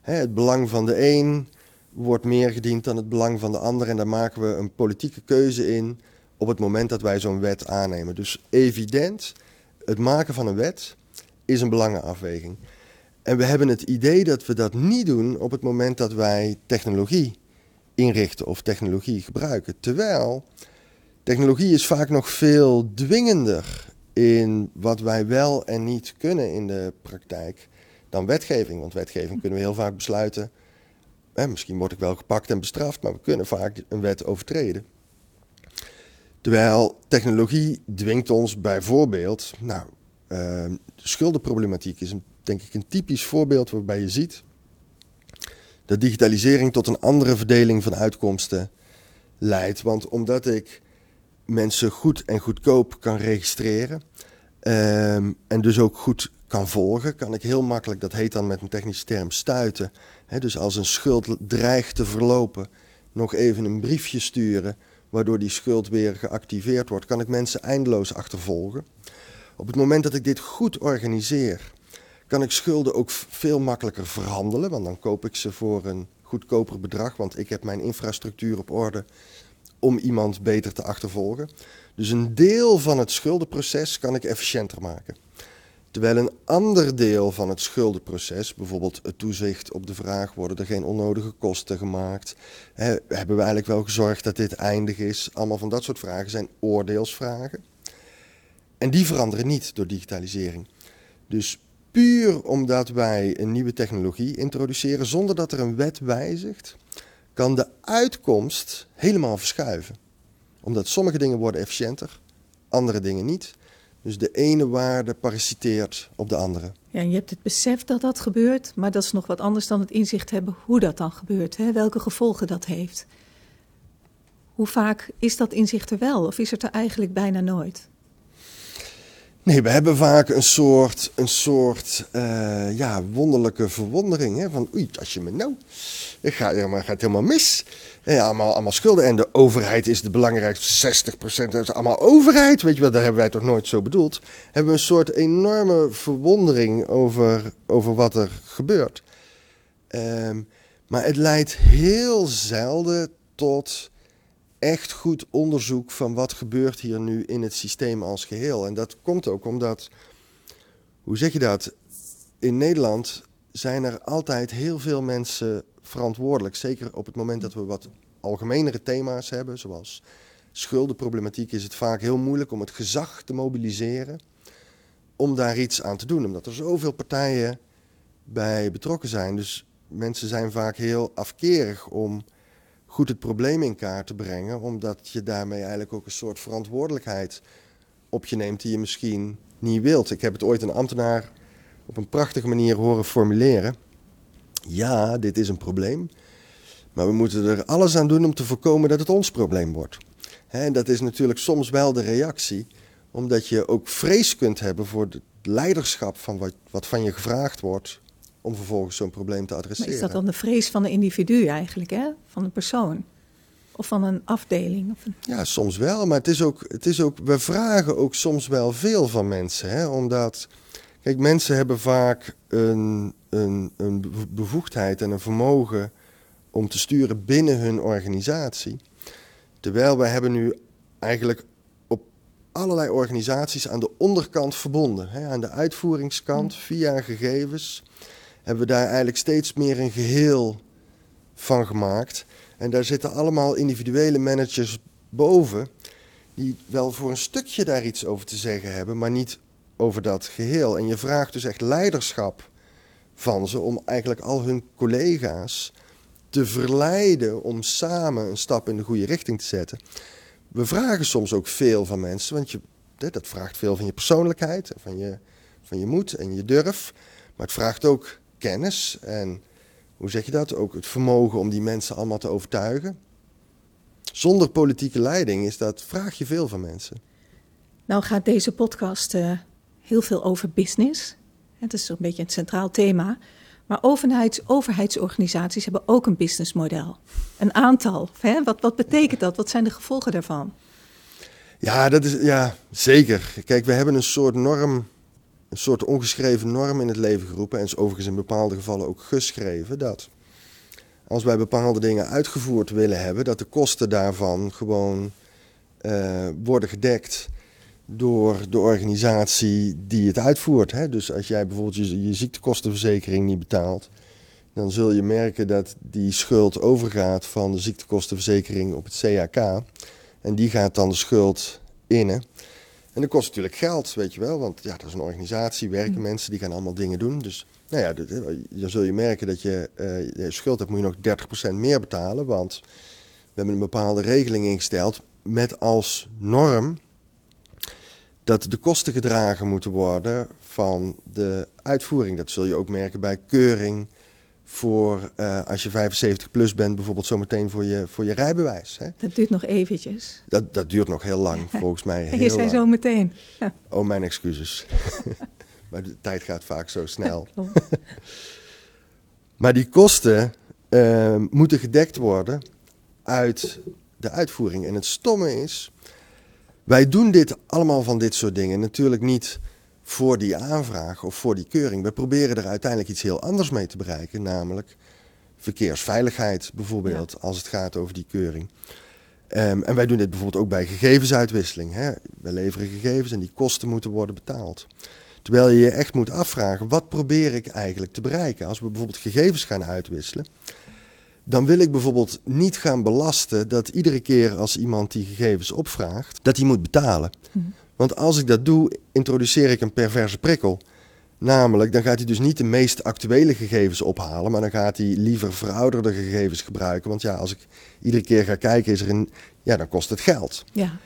het belang van de een wordt meer gediend dan het belang van de ander. En daar maken we een politieke keuze in op het moment dat wij zo'n wet aannemen. Dus evident, het maken van een wet is een belangenafweging. En we hebben het idee dat we dat niet doen op het moment dat wij technologie inrichten of technologie gebruiken. Terwijl technologie is vaak nog veel dwingender in wat wij wel en niet kunnen in de praktijk dan wetgeving. Want wetgeving kunnen we heel vaak besluiten. Misschien word ik wel gepakt en bestraft, maar we kunnen vaak een wet overtreden. Terwijl technologie dwingt ons bijvoorbeeld, nou, uh, schuldenproblematiek is een, denk ik een typisch voorbeeld waarbij je ziet dat digitalisering tot een andere verdeling van uitkomsten leidt. Want omdat ik mensen goed en goedkoop kan registreren um, en dus ook goed kan volgen, kan ik heel makkelijk, dat heet dan met een technische term, stuiten. dus als een schuld dreigt te verlopen, nog even een briefje sturen, waardoor die schuld weer geactiveerd wordt, kan ik mensen eindeloos achtervolgen. Op het moment dat ik dit goed organiseer, kan ik schulden ook veel makkelijker verhandelen, want dan koop ik ze voor een goedkoper bedrag, want ik heb mijn infrastructuur op orde om iemand beter te achtervolgen. Dus een deel van het schuldenproces kan ik efficiënter maken. Terwijl een ander deel van het schuldenproces, bijvoorbeeld het toezicht op de vraag: worden er geen onnodige kosten gemaakt? hebben we eigenlijk wel gezorgd dat dit eindig is? Allemaal van dat soort vragen zijn oordeelsvragen. En die veranderen niet door digitalisering. Dus puur omdat wij een nieuwe technologie introduceren zonder dat er een wet wijzigt, kan de uitkomst helemaal verschuiven. Omdat sommige dingen worden efficiënter, andere dingen niet. Dus de ene waarde parasiteert op de andere. Ja, je hebt het besef dat dat gebeurt, maar dat is nog wat anders dan het inzicht hebben hoe dat dan gebeurt, hè? welke gevolgen dat heeft. Hoe vaak is dat inzicht er wel, of is het er eigenlijk bijna nooit? Nee, we hebben vaak een soort, een soort uh, ja, wonderlijke verwondering. Hè? Van oei, als je me nou, het gaat, het gaat helemaal mis. Ja, allemaal, allemaal schulden. En de overheid is de belangrijkste, 60% dat is allemaal overheid. Weet je wel, daar hebben wij toch nooit zo bedoeld. Hebben we een soort enorme verwondering over, over wat er gebeurt. Um, maar het leidt heel zelden tot echt goed onderzoek van wat gebeurt hier nu in het systeem als geheel. En dat komt ook omdat, hoe zeg je dat? In Nederland zijn er altijd heel veel mensen verantwoordelijk. Zeker op het moment dat we wat algemenere thema's hebben, zoals schuldenproblematiek, is het vaak heel moeilijk om het gezag te mobiliseren om daar iets aan te doen. Omdat er zoveel partijen bij betrokken zijn. Dus mensen zijn vaak heel afkerig om goed het probleem in kaart te brengen, omdat je daarmee eigenlijk ook een soort verantwoordelijkheid op je neemt die je misschien niet wilt. Ik heb het ooit een ambtenaar op een prachtige manier horen formuleren. Ja, dit is een probleem, maar we moeten er alles aan doen om te voorkomen dat het ons probleem wordt. En dat is natuurlijk soms wel de reactie, omdat je ook vrees kunt hebben voor het leiderschap van wat, wat van je gevraagd wordt om vervolgens zo'n probleem te adresseren. Maar is dat dan de vrees van een individu eigenlijk, hè? van een persoon? Of van een afdeling? Of een... Ja, soms wel. Maar het is ook, het is ook, we vragen ook soms wel veel van mensen. Hè? Omdat, kijk, mensen hebben vaak een, een, een bevoegdheid en een vermogen om te sturen binnen hun organisatie. Terwijl wij hebben nu eigenlijk op allerlei organisaties aan de onderkant verbonden. Hè? Aan de uitvoeringskant, via gegevens hebben we daar eigenlijk steeds meer een geheel van gemaakt. En daar zitten allemaal individuele managers boven, die wel voor een stukje daar iets over te zeggen hebben, maar niet over dat geheel. En je vraagt dus echt leiderschap van ze om eigenlijk al hun collega's te verleiden om samen een stap in de goede richting te zetten. We vragen soms ook veel van mensen, want je, dat vraagt veel van je persoonlijkheid, van je, van je moed en je durf. Maar het vraagt ook kennis en hoe zeg je dat? Ook het vermogen om die mensen allemaal te overtuigen. Zonder politieke leiding is dat, vraag je veel van mensen. Nou gaat deze podcast uh, heel veel over business. Het is een beetje een centraal thema. Maar overheids, overheidsorganisaties hebben ook een businessmodel. Een aantal. Hè? Wat, wat betekent dat? Wat zijn de gevolgen daarvan? Ja, dat is, ja, zeker. Kijk, we hebben een soort norm, een soort ongeschreven norm in het leven geroepen. En is overigens in bepaalde gevallen ook geschreven dat als wij bepaalde dingen uitgevoerd willen hebben, dat de kosten daarvan gewoon uh, worden gedekt door de organisatie die het uitvoert. Hè? Dus als jij bijvoorbeeld je, je ziektekostenverzekering niet betaalt, dan zul je merken dat die schuld overgaat van de ziektekostenverzekering op het CAK. En die gaat dan de schuld innen. En dat kost natuurlijk geld, weet je wel. Want ja, dat is een organisatie, werken mm. mensen, die gaan allemaal dingen doen. Dus nou ja, dan zul je merken dat je, uh, je schuld hebt, moet je nog 30% meer betalen. Want we hebben een bepaalde regeling ingesteld met als norm dat de kosten gedragen moeten worden van de uitvoering. Dat zul je ook merken bij keuring voor uh, als je 75 plus bent, bijvoorbeeld zometeen voor je, voor je rijbewijs. Hè? Dat duurt nog eventjes. Dat, dat duurt nog heel lang, volgens mij. Heel je zei zo meteen. Ja. Oh, mijn excuses. maar de tijd gaat vaak zo snel. maar die kosten uh, moeten gedekt worden uit de uitvoering. En het stomme is, wij doen dit allemaal van dit soort dingen natuurlijk niet voor die aanvraag of voor die keuring. We proberen er uiteindelijk iets heel anders mee te bereiken, namelijk verkeersveiligheid bijvoorbeeld, als het gaat over die keuring. Um, en wij doen dit bijvoorbeeld ook bij gegevensuitwisseling. Hè. We leveren gegevens en die kosten moeten worden betaald. Terwijl je je echt moet afvragen, wat probeer ik eigenlijk te bereiken? Als we bijvoorbeeld gegevens gaan uitwisselen, dan wil ik bijvoorbeeld niet gaan belasten dat iedere keer als iemand die gegevens opvraagt, dat hij moet betalen. Mhm. Want als ik dat doe, introduceer ik een perverse prikkel. Namelijk, dan gaat hij dus niet de meest actuele gegevens ophalen, maar dan gaat hij liever verouderde gegevens gebruiken. Want ja, als ik iedere keer ga kijken, is er een, ja, dan kost het geld. Ja.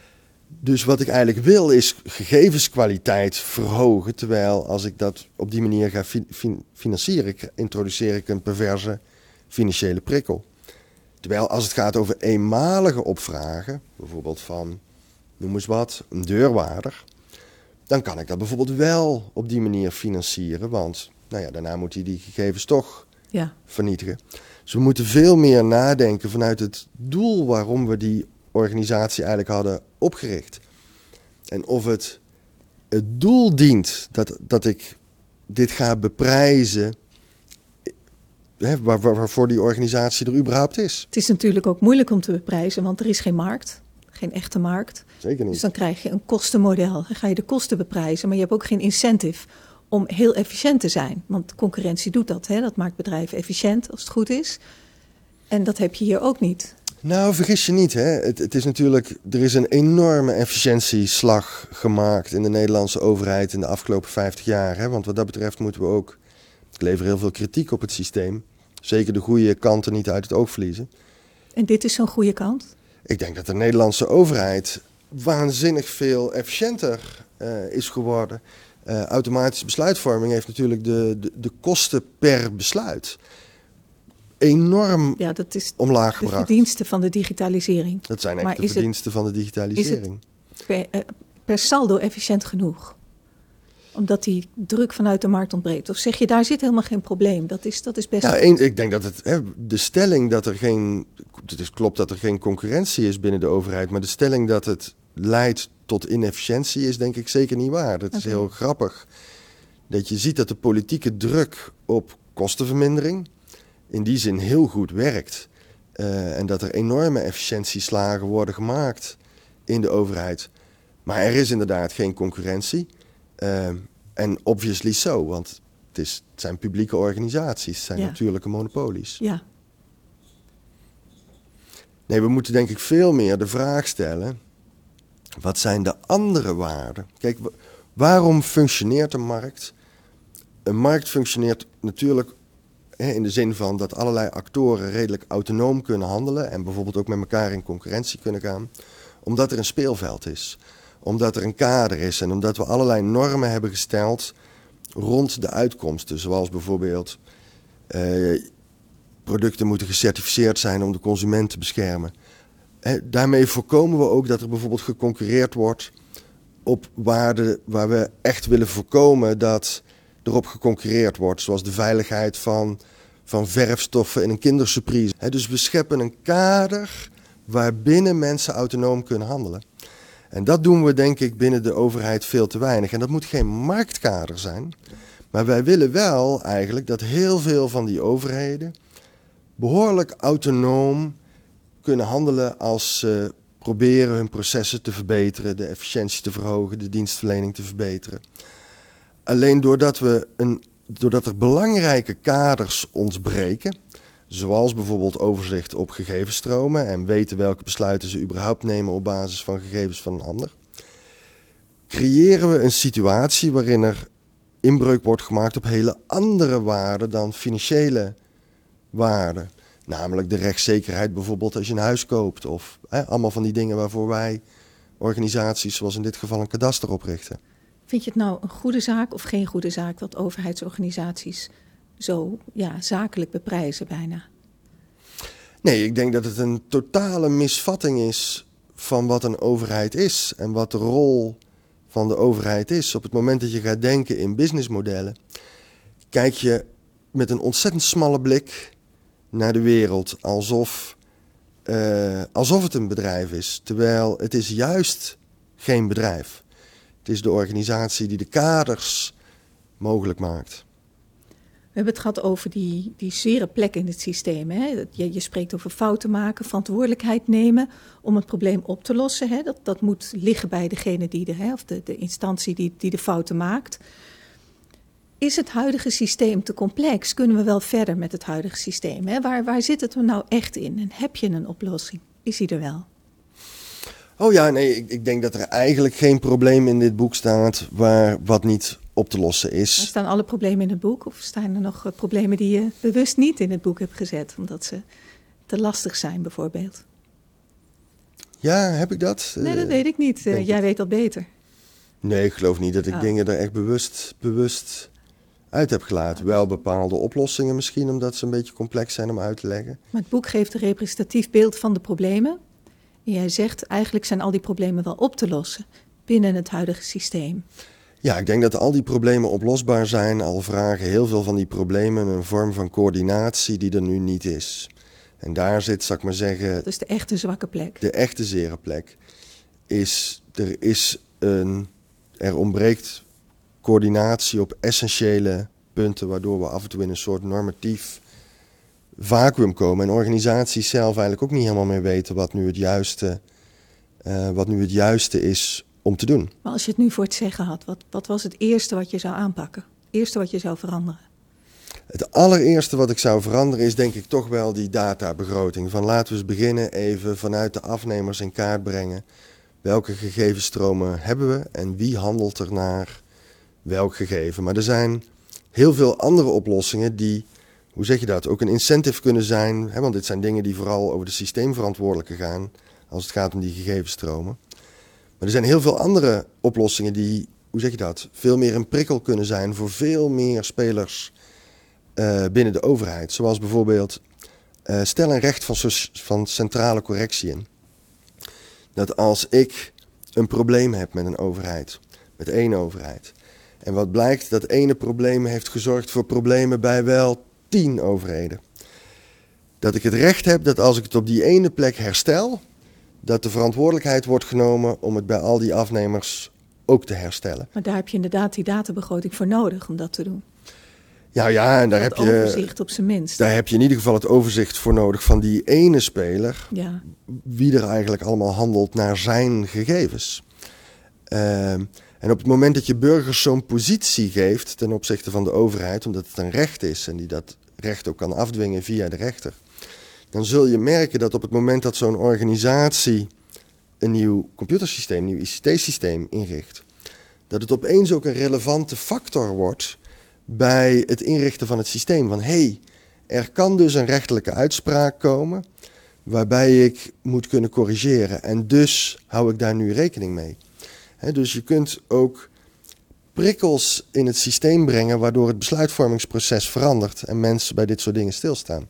Dus wat ik eigenlijk wil is gegevenskwaliteit verhogen. Terwijl als ik dat op die manier ga financieren, introduceer ik een perverse financiële prikkel. Terwijl als het gaat over eenmalige opvragen, bijvoorbeeld van, noem eens wat, een deurwaarder, dan kan ik dat bijvoorbeeld wel op die manier financieren, want nou ja, daarna moet hij die gegevens toch ja. vernietigen. Dus we moeten veel meer nadenken vanuit het doel waarom we die organisatie eigenlijk hadden opgericht. En of het het doel dient dat, dat ik dit ga beprijzen hè, waar, waarvoor die organisatie er überhaupt is. Het is natuurlijk ook moeilijk om te beprijzen, want er is geen markt, geen echte markt. Zeker niet. Dus dan krijg je een kostenmodel. Dan ga je de kosten beprijzen, maar je hebt ook geen incentive om heel efficiënt te zijn. Want concurrentie doet dat, hè? dat maakt bedrijven efficiënt als het goed is. En dat heb je hier ook niet. Nou, vergis je niet. Hè? Het, het, is natuurlijk, er is een enorme efficiëntieslag gemaakt in de Nederlandse overheid in de afgelopen 50 jaar. Hè? Want wat dat betreft moeten we ook ik lever heel veel kritiek op het systeem. Zeker de goede kanten niet uit het oog verliezen. En dit is zo'n goede kant? Ik denk dat de Nederlandse overheid waanzinnig veel efficiënter uh, is geworden. Uh, automatische besluitvorming heeft natuurlijk de, de, de, kosten per besluit enorm ja, dat is omlaag gebracht. De verdiensten van de digitalisering. Dat zijn echt de verdiensten van de digitalisering. Is het per, uh, per saldo efficiënt genoeg? Omdat die druk vanuit de markt ontbreekt? Of zeg je, daar zit helemaal geen probleem? Dat is, dat is best. Ja, een, ik denk dat het, hè, de stelling dat er geen. Het is, klopt dat er geen concurrentie is binnen de overheid, maar de stelling dat het leidt tot inefficiëntie is denk ik zeker niet waar. Dat is heel grappig. Dat je ziet dat de politieke druk op kostenvermindering in die zin heel goed werkt. Uh, en dat er enorme efficiëntieslagen worden gemaakt in de overheid. Maar er is inderdaad geen concurrentie. Ehm, en obviously so, want het, is, het zijn publieke organisaties, het zijn natuurlijke monopolies. Ja. Nee, we moeten denk ik veel meer de vraag stellen: wat zijn de andere waarden? Kijk, waarom functioneert een markt? Een markt functioneert natuurlijk hè, in de zin van dat allerlei actoren redelijk autonoom kunnen handelen en bijvoorbeeld ook met elkaar in concurrentie kunnen gaan, omdat er een speelveld is omdat er een kader is en omdat we allerlei normen hebben gesteld rond de uitkomsten. Zoals bijvoorbeeld eh, producten moeten gecertificeerd zijn om de consument te beschermen. Eh, daarmee voorkomen we ook dat er bijvoorbeeld geconcurreerd wordt op waarden waar we echt willen voorkomen dat erop geconcurreerd wordt. Zoals de veiligheid van, van verfstoffen in een kindersurprise. dus we scheppen een kader waarbinnen mensen autonoom kunnen handelen. En dat doen we denk ik binnen de overheid veel te weinig. En dat moet geen marktkader zijn. Maar wij willen wel eigenlijk dat heel veel van die overheden behoorlijk autonoom kunnen handelen als ze proberen hun processen te verbeteren, de efficiëntie te verhogen, de dienstverlening te verbeteren. Alleen doordat, we een, doordat er belangrijke kaders ons breken, zoals bijvoorbeeld overzicht op gegevensstromen en weten welke besluiten ze überhaupt nemen op basis van gegevens van een ander, creëren we een situatie waarin er inbreuk wordt gemaakt op hele andere waarden dan financiële waarden. Namelijk de rechtszekerheid bijvoorbeeld als je een huis koopt. Of hè, allemaal van die dingen waarvoor wij organisaties, zoals in dit geval een kadaster, oprichten. Vind je het nou een goede zaak of geen goede zaak dat overheidsorganisaties zo ja, zakelijk beprijzen bijna? Nee, ik denk dat het een totale misvatting is van wat een overheid is en wat de rol van de overheid is. Op het moment dat je gaat denken in businessmodellen, kijk je met een ontzettend smalle blik naar de wereld alsof, uh, alsof het een bedrijf is. Terwijl het is juist geen bedrijf. Het is de organisatie die de kaders mogelijk maakt. We hebben het gehad over die, die zware plek in het systeem. Hè? Je, je, spreekt over fouten maken, verantwoordelijkheid nemen om het probleem op te lossen. Hè? Dat, dat moet liggen bij degene die de, hè, of de, de instantie die, die de fouten maakt. Is het huidige systeem te complex? Kunnen we wel verder met het huidige systeem? Hè? Waar, waar zit het er nou echt in? En heb je een oplossing? Is die er wel? Oh ja, nee, ik, ik denk dat er eigenlijk geen probleem in dit boek staat waar wat niet op te lossen is. Staan alle problemen in het boek? Of staan er nog eh, problemen die je bewust niet in het boek hebt gezet, omdat ze te lastig zijn, bijvoorbeeld? Ja, heb ik dat? Nee, dat eh, weet ik niet. Uh, jij weet dat beter. Nee, ik geloof niet dat ik oh. dingen er echt bewust, bewust uit heb gelaten. Wel bepaalde oplossingen misschien, omdat ze een beetje complex zijn om uit te leggen. Maar het boek geeft een representatief beeld van de problemen. En jij zegt, eigenlijk zijn al die problemen wel op te lossen binnen het huidige systeem. Ja, ik denk dat al die problemen oplosbaar zijn, al vragen heel veel van die problemen een vorm van coördinatie die er nu niet is. En daar zit, zal ik maar zeggen. Dat is de echte zwakke plek. De echte zere plek. Is, er, is een, er ontbreekt coördinatie op essentiële punten, waardoor we af en toe in een soort normatief vacuüm komen. En organisaties zelf eigenlijk ook niet helemaal meer weten wat nu het juiste, uh, wat nu het juiste is om te doen. Maar als je het nu voor het zeggen had, wat, wat was het eerste wat je zou aanpakken? Het eerste wat je zou veranderen? Het allereerste wat ik zou veranderen is denk ik toch wel die databegroting. Van laten we eens beginnen even vanuit de afnemers in kaart brengen. Welke gegevensstromen hebben we en wie handelt er naar welk gegeven? Maar er zijn heel veel andere oplossingen die, hoe zeg je dat, ook een incentive kunnen zijn. Hè, want dit zijn dingen die vooral over de systeemverantwoordelijke gaan als het gaat om die gegevensstromen. Maar er zijn heel veel andere oplossingen die, hoe zeg je dat, veel meer een prikkel kunnen zijn voor veel meer spelers uh, binnen de overheid. Zoals bijvoorbeeld uh, stel een recht van, van centrale correctie in. Dat als ik een probleem heb met een overheid, met één overheid. En wat blijkt, dat ene probleem heeft gezorgd voor problemen bij wel tien overheden. Dat ik het recht heb dat als ik het op die ene plek herstel, dat de verantwoordelijkheid wordt genomen om het bij al die afnemers ook te herstellen. Maar daar heb je inderdaad die databegroting voor nodig om dat te doen. Ja, ja, en daar heb je. overzicht op zijn minst. Daar heb je in ieder geval het overzicht voor nodig van die ene speler. Ja. Wie er eigenlijk allemaal handelt naar zijn gegevens. Uh, en op het moment dat je burgers zo'n positie geeft ten opzichte van de overheid, omdat het een recht is en die dat recht ook kan afdwingen via de rechter, dan zul je merken dat op het moment dat zo'n organisatie een nieuw computersysteem, een nieuw ICT-systeem inricht, dat het opeens ook een relevante factor wordt bij het inrichten van het systeem. Van hé, hey, er kan dus een rechtelijke uitspraak komen waarbij ik moet kunnen corrigeren en dus hou ik daar nu rekening mee. dus je kunt ook prikkels in het systeem brengen waardoor het besluitvormingsproces verandert en mensen bij dit soort dingen stilstaan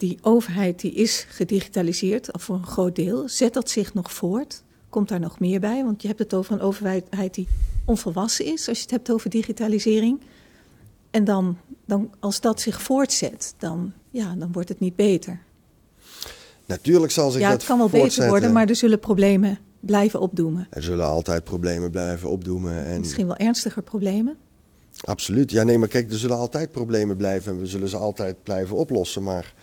die overheid die is gedigitaliseerd, al voor een groot deel. Zet dat zich nog voort? Komt daar nog meer bij? Want je hebt het over een overheid die onvolwassen is, als je het hebt over digitalisering. En dan, dan als dat zich voortzet, dan, ja, dan wordt het niet beter. Natuurlijk zal zich ja, dat het kan wel beter worden, maar er zullen problemen blijven opdoemen. Er zullen altijd problemen blijven opdoemen. En... Misschien wel ernstiger problemen? Absoluut. Ja, nee, maar kijk, er zullen altijd problemen blijven en we zullen ze altijd blijven oplossen. Maar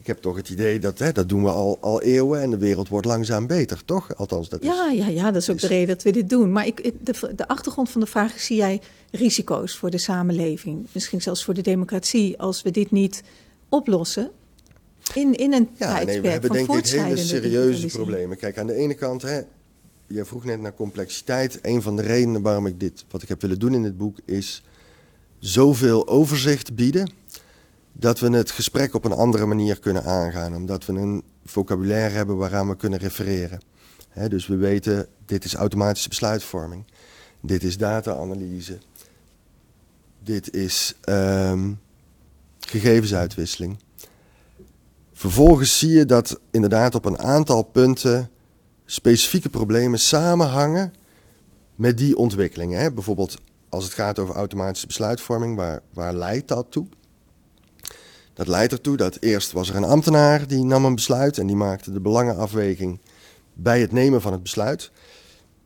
ik heb toch het idee dat hè, dat doen we al, al eeuwen en de wereld wordt langzaam beter, toch? Althans, dat is... Ja, ja, ja dat is ook de reden dat we dit doen. Maar ik, de, de achtergrond van de vraag is, zie jij risico's voor de samenleving? Misschien zelfs voor de democratie als we dit niet oplossen? In, in een ja, nee, we hebben denk ik hele serieuze problemen. Kijk, aan de ene kant, hè, je vroeg net naar complexiteit. Een van de redenen waarom ik dit, wat ik heb willen doen in dit boek, is zoveel overzicht bieden dat we het gesprek op een andere manier kunnen aangaan. Omdat we een vocabulaire hebben waaraan we kunnen refereren. dus we weten, dit is automatische besluitvorming. Dit is data-analyse. Dit is um, gegevensuitwisseling. Vervolgens zie je dat inderdaad op een aantal punten specifieke problemen samenhangen met die ontwikkelingen. Bijvoorbeeld als het gaat over automatische besluitvorming, waar, waar leidt dat toe? Dat leidt ertoe dat eerst was er een ambtenaar die nam een besluit en die maakte de belangenafweging bij het nemen van het besluit.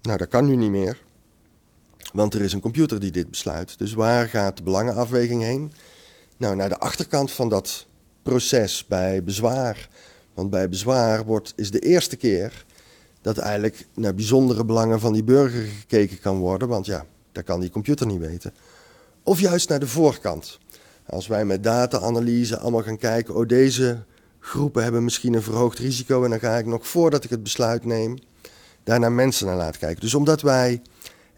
Nou, dat kan nu niet meer, want er is een computer die dit besluit. Dus waar gaat de belangenafweging heen? Nou, naar de achterkant van dat proces bij bezwaar. Want bij bezwaar wordt, is de eerste keer dat eigenlijk naar bijzondere belangen van die burger gekeken kan worden. Want ja, dat kan die computer niet weten. Of juist naar de voorkant. Als wij met data-analyse allemaal gaan kijken, oh deze groepen hebben misschien een verhoogd risico en dan ga ik nog voordat ik het besluit neem, daar naar mensen naar laten kijken. Dus omdat wij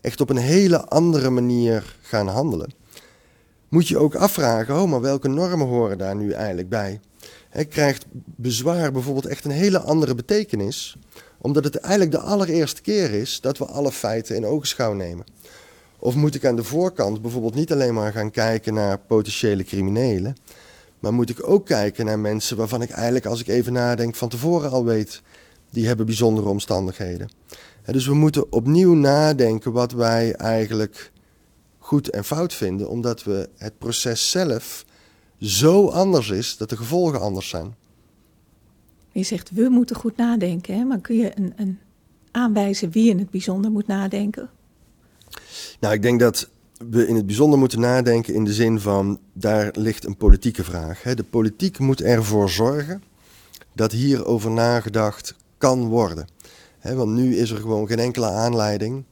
echt op een hele andere manier gaan handelen, moet je ook afvragen, oh maar welke normen horen daar nu eigenlijk bij? He, krijgt bezwaar bijvoorbeeld echt een hele andere betekenis, omdat het eigenlijk de allereerste keer is dat we alle feiten in ogenschouw nemen. Of moet ik aan de voorkant bijvoorbeeld niet alleen maar gaan kijken naar potentiële criminelen, maar moet ik ook kijken naar mensen waarvan ik eigenlijk, als ik even nadenk, van tevoren al weet, die hebben bijzondere omstandigheden. dus we moeten opnieuw nadenken wat wij eigenlijk goed en fout vinden, omdat we het proces zelf zo anders is dat de gevolgen anders zijn. Je zegt we moeten goed nadenken, hè? maar kun je een, een aanwijzen wie in het bijzonder moet nadenken? Nou, ik denk dat we in het bijzonder moeten nadenken in de zin van daar ligt een politieke vraag. Hè. De politiek moet ervoor zorgen dat hierover nagedacht kan worden. Hè, want nu is er gewoon geen enkele aanleiding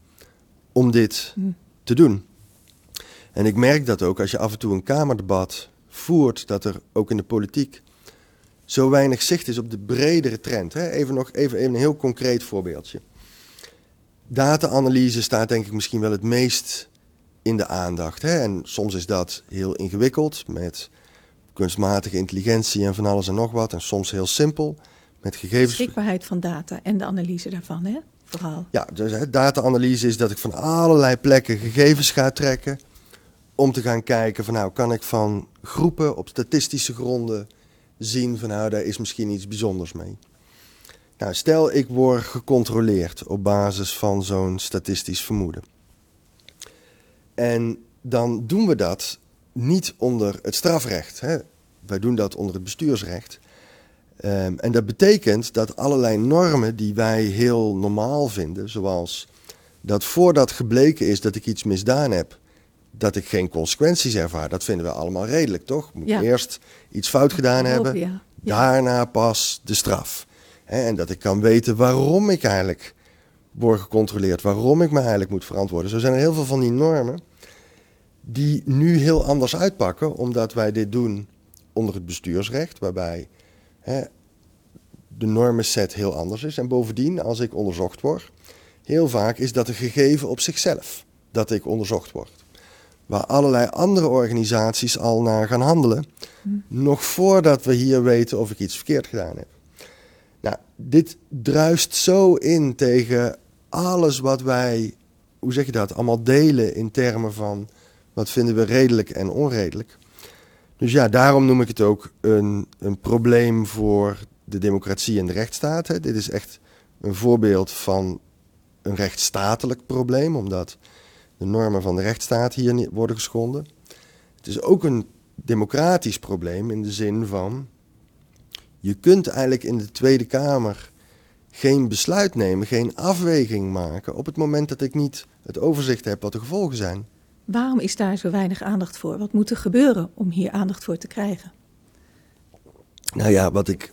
om dit hm. te doen. En ik merk dat ook als je af en toe een Kamerdebat voert, dat er ook in de politiek zo weinig zicht is op de bredere trend. Hè. Even nog even, even een heel concreet voorbeeldje. Data-analyse staat denk ik misschien wel het meest in de aandacht. Hè? En soms is dat heel ingewikkeld met kunstmatige intelligentie en van alles en nog wat. En soms heel simpel met gegevens. Beschikbaarheid van data en de analyse daarvan, hè? Vooral. Ja, dus data-analyse is dat ik van allerlei plekken gegevens ga trekken. Om te gaan kijken van nou, kan ik van groepen op statistische gronden zien van nou, daar is misschien iets bijzonders mee. Nou, stel ik word gecontroleerd op basis van zo'n statistisch vermoeden. En dan doen we dat niet onder het strafrecht. Hè? Wij doen dat onder het bestuursrecht. Um, en dat betekent dat allerlei normen die wij heel normaal vinden, zoals dat voordat gebleken is dat ik iets misdaan heb, dat ik geen consequenties ervaar, dat vinden we allemaal redelijk, toch? Moet eerst iets fout gedaan hebben, daarna pas de straf. En dat ik kan weten waarom ik eigenlijk word gecontroleerd, waarom ik me eigenlijk moet verantwoorden. Zo zijn er heel veel van die normen die nu heel anders uitpakken, omdat wij dit doen onder het bestuursrecht, waarbij hè, de normenset heel anders is. En bovendien, als ik onderzocht word, heel vaak is dat een gegeven op zichzelf dat ik onderzocht word. Waar allerlei andere organisaties al naar gaan handelen, hm. nog voordat we hier weten of ik iets verkeerd gedaan heb. Nou, dit druist zo in tegen alles wat wij, hoe zeg je dat, allemaal delen in termen van wat vinden we redelijk en onredelijk. Dus ja, daarom noem ik het ook een, een probleem voor de democratie en de rechtsstaat. Hè. Dit is echt een voorbeeld van een rechtsstatelijk probleem, omdat de normen van de rechtsstaat hier worden geschonden. Het is ook een democratisch probleem in de zin van je kunt eigenlijk in de Tweede Kamer geen besluit nemen, geen afweging maken op het moment dat ik niet het overzicht heb wat de gevolgen zijn. Waarom is daar zo weinig aandacht voor? Wat moet er gebeuren om hier aandacht voor te krijgen? Nou ja, wat ik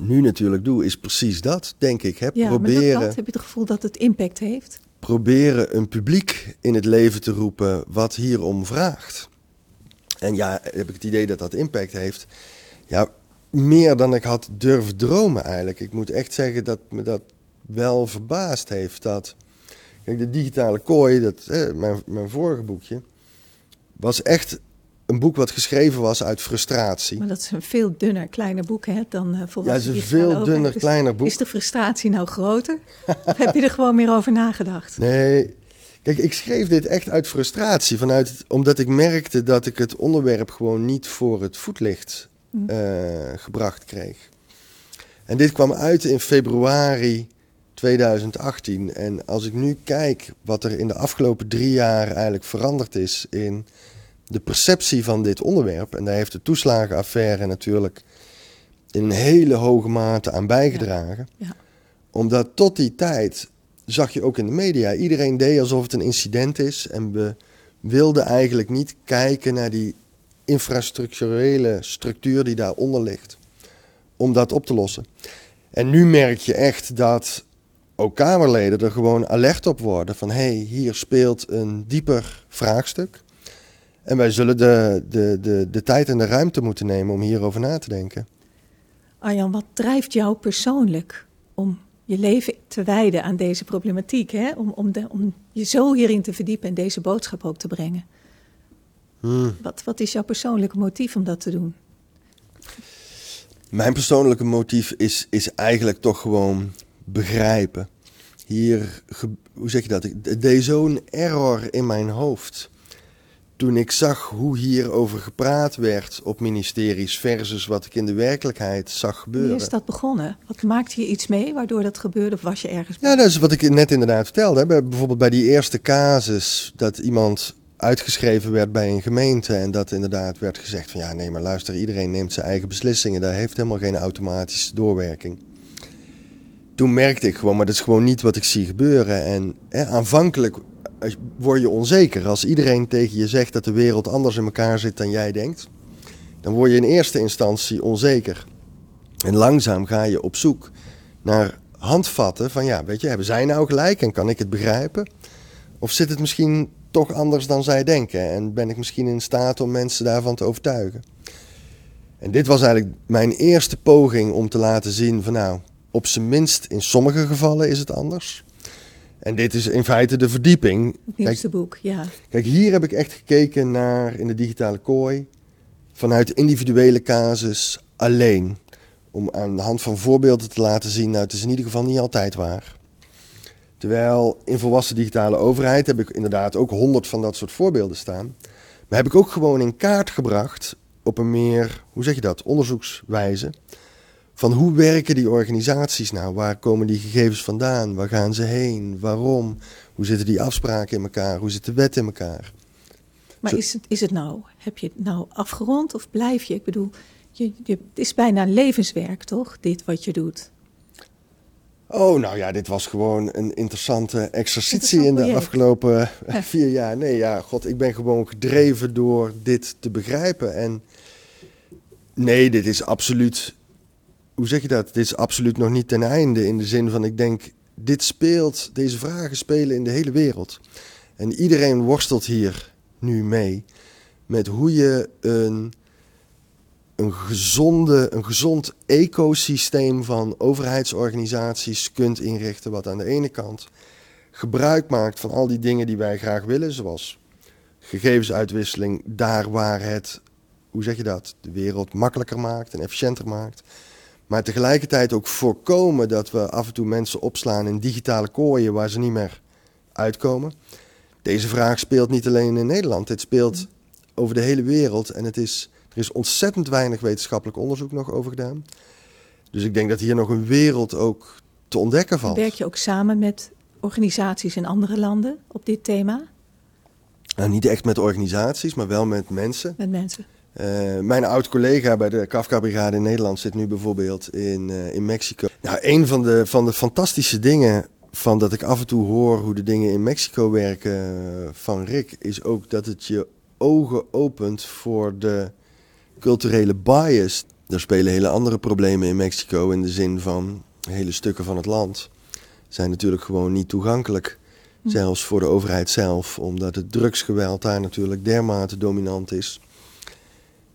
nu natuurlijk doe, is precies dat, denk ik. Hè? Ja, proberen, maar dat, heb je het gevoel dat het impact heeft? Proberen een publiek in het leven te roepen wat hierom vraagt. En ja, heb ik het idee dat dat impact heeft. Ja, meer dan ik had durven dromen eigenlijk. Ik moet echt zeggen dat me dat wel verbaasd heeft. Dat, kijk, de digitale kooi, dat, mijn, mijn vorige boekje, was echt een boek wat geschreven was uit frustratie. Maar dat is een veel dunner, kleiner boek hè, dan uh, volwassen Ja, het is een veel dunner, dus kleiner boek. Is de frustratie nou groter? of heb je er gewoon meer over nagedacht? Nee, kijk, ik schreef dit echt uit frustratie. Vanuit, omdat ik merkte dat ik het onderwerp gewoon niet voor het voetlicht uh, gebracht kreeg. En dit kwam uit in februari 2018. En als ik nu kijk wat er in de afgelopen drie jaar eigenlijk veranderd is in de perceptie van dit onderwerp, en daar heeft de toeslagenaffaire natuurlijk in een hele hoge mate aan bijgedragen. Ja. Ja. Omdat tot die tijd zag je ook in de media, iedereen deed alsof het een incident is en we wilden eigenlijk niet kijken naar die infrastructurele structuur die daaronder ligt, om dat op te lossen. En nu merk je echt dat ook Kamerleden er gewoon alert op worden van hé, hey, hier speelt een dieper vraagstuk. En wij zullen de, de, de, de tijd en de ruimte moeten nemen om hierover na te denken. Arjan, wat drijft jou persoonlijk om je leven te wijden aan deze problematiek? Hè? Om, om, de, om je zo hierin te verdiepen en deze boodschap ook te brengen? Hmm. Wat, wat is jouw persoonlijke motief om dat te doen? Mijn persoonlijke motief is, is eigenlijk toch gewoon begrijpen. Hier, hoe zeg je dat? Ik deed zo'n error in mijn hoofd. Toen ik zag hoe hierover gepraat werd op ministeries versus wat ik in de werkelijkheid zag gebeuren. Hoe is dat begonnen? Wat maakte je iets mee waardoor dat gebeurde of was je ergens? Ja, dat is wat ik net inderdaad vertelde. Hè. Bijvoorbeeld bij die eerste casus dat iemand uitgeschreven werd bij een gemeente en dat inderdaad werd gezegd van ja nee maar luister iedereen neemt zijn eigen beslissingen. Daar heeft helemaal geen automatische doorwerking. Toen merkte ik gewoon maar dat is gewoon niet wat ik zie gebeuren. En hè, aanvankelijk word je onzeker. Als iedereen tegen je zegt dat de wereld anders in elkaar zit dan jij denkt dan word je in eerste instantie onzeker. En langzaam ga je op zoek naar handvatten van ja weet je hebben zij nou gelijk en kan ik het begrijpen? Of zit het misschien toch anders dan zij denken. En ben ik misschien in staat om mensen daarvan te overtuigen. En dit was eigenlijk mijn eerste poging om te laten zien van nou, op zijn minst in sommige gevallen is het anders. En dit is in feite de verdieping. Het nieuwste boek, ja. Kijk, hier heb ik echt gekeken naar in de digitale kooi vanuit individuele casus alleen. Om aan de hand van voorbeelden te laten zien, nou het is in ieder geval niet altijd waar. Terwijl in volwassen digitale overheid heb ik inderdaad ook honderd van dat soort voorbeelden staan. Maar heb ik ook gewoon in kaart gebracht op een meer, hoe zeg je dat, onderzoekswijze. Van hoe werken die organisaties nou? Waar komen die gegevens vandaan? Waar gaan ze heen? Waarom? Hoe zitten die afspraken in elkaar? Hoe zit de wet in elkaar? Maar is het, is het nou, heb je het nou afgerond of blijf je? Ik bedoel, je, je, het is bijna levenswerk toch, dit wat je doet? Oh, nou ja, dit was gewoon een interessante exercitie in de afgelopen vier jaar. Nee, ja, god, ik ben gewoon gedreven door dit te begrijpen. En nee, dit is absoluut, hoe zeg je dat? Dit is absoluut nog niet ten einde in de zin van, ik denk, dit speelt, deze vragen spelen in de hele wereld. En iedereen worstelt hier nu mee met hoe je een een, gezonde, een gezond ecosysteem van overheidsorganisaties kunt inrichten. Wat aan de ene kant gebruik maakt van al die dingen die wij graag willen, zoals gegevensuitwisseling, daar waar het, hoe zeg je dat, de wereld makkelijker maakt en efficiënter maakt. Maar tegelijkertijd ook voorkomen dat we af en toe mensen opslaan in digitale kooien waar ze niet meer uitkomen. Deze vraag speelt niet alleen in Nederland, dit speelt over de hele wereld en het is er is ontzettend weinig wetenschappelijk onderzoek nog over gedaan. Dus ik denk dat hier nog een wereld ook te ontdekken valt. Werk je ook samen met organisaties in andere landen op dit thema? Nou, niet echt met organisaties, maar wel met mensen. Met mensen. Uh, mijn oud-collega bij de Kafka-brigade in Nederland zit nu bijvoorbeeld in, uh, in Mexico. Nou, een van de, van de fantastische dingen van dat ik af en toe hoor hoe de dingen in Mexico werken van Rick, is ook dat het je ogen opent voor de culturele bias. Er spelen hele andere problemen in Mexico in de zin van hele stukken van het land zijn natuurlijk gewoon niet toegankelijk. Hm. Zelfs voor de overheid zelf, omdat het drugsgeweld daar natuurlijk dermate dominant is.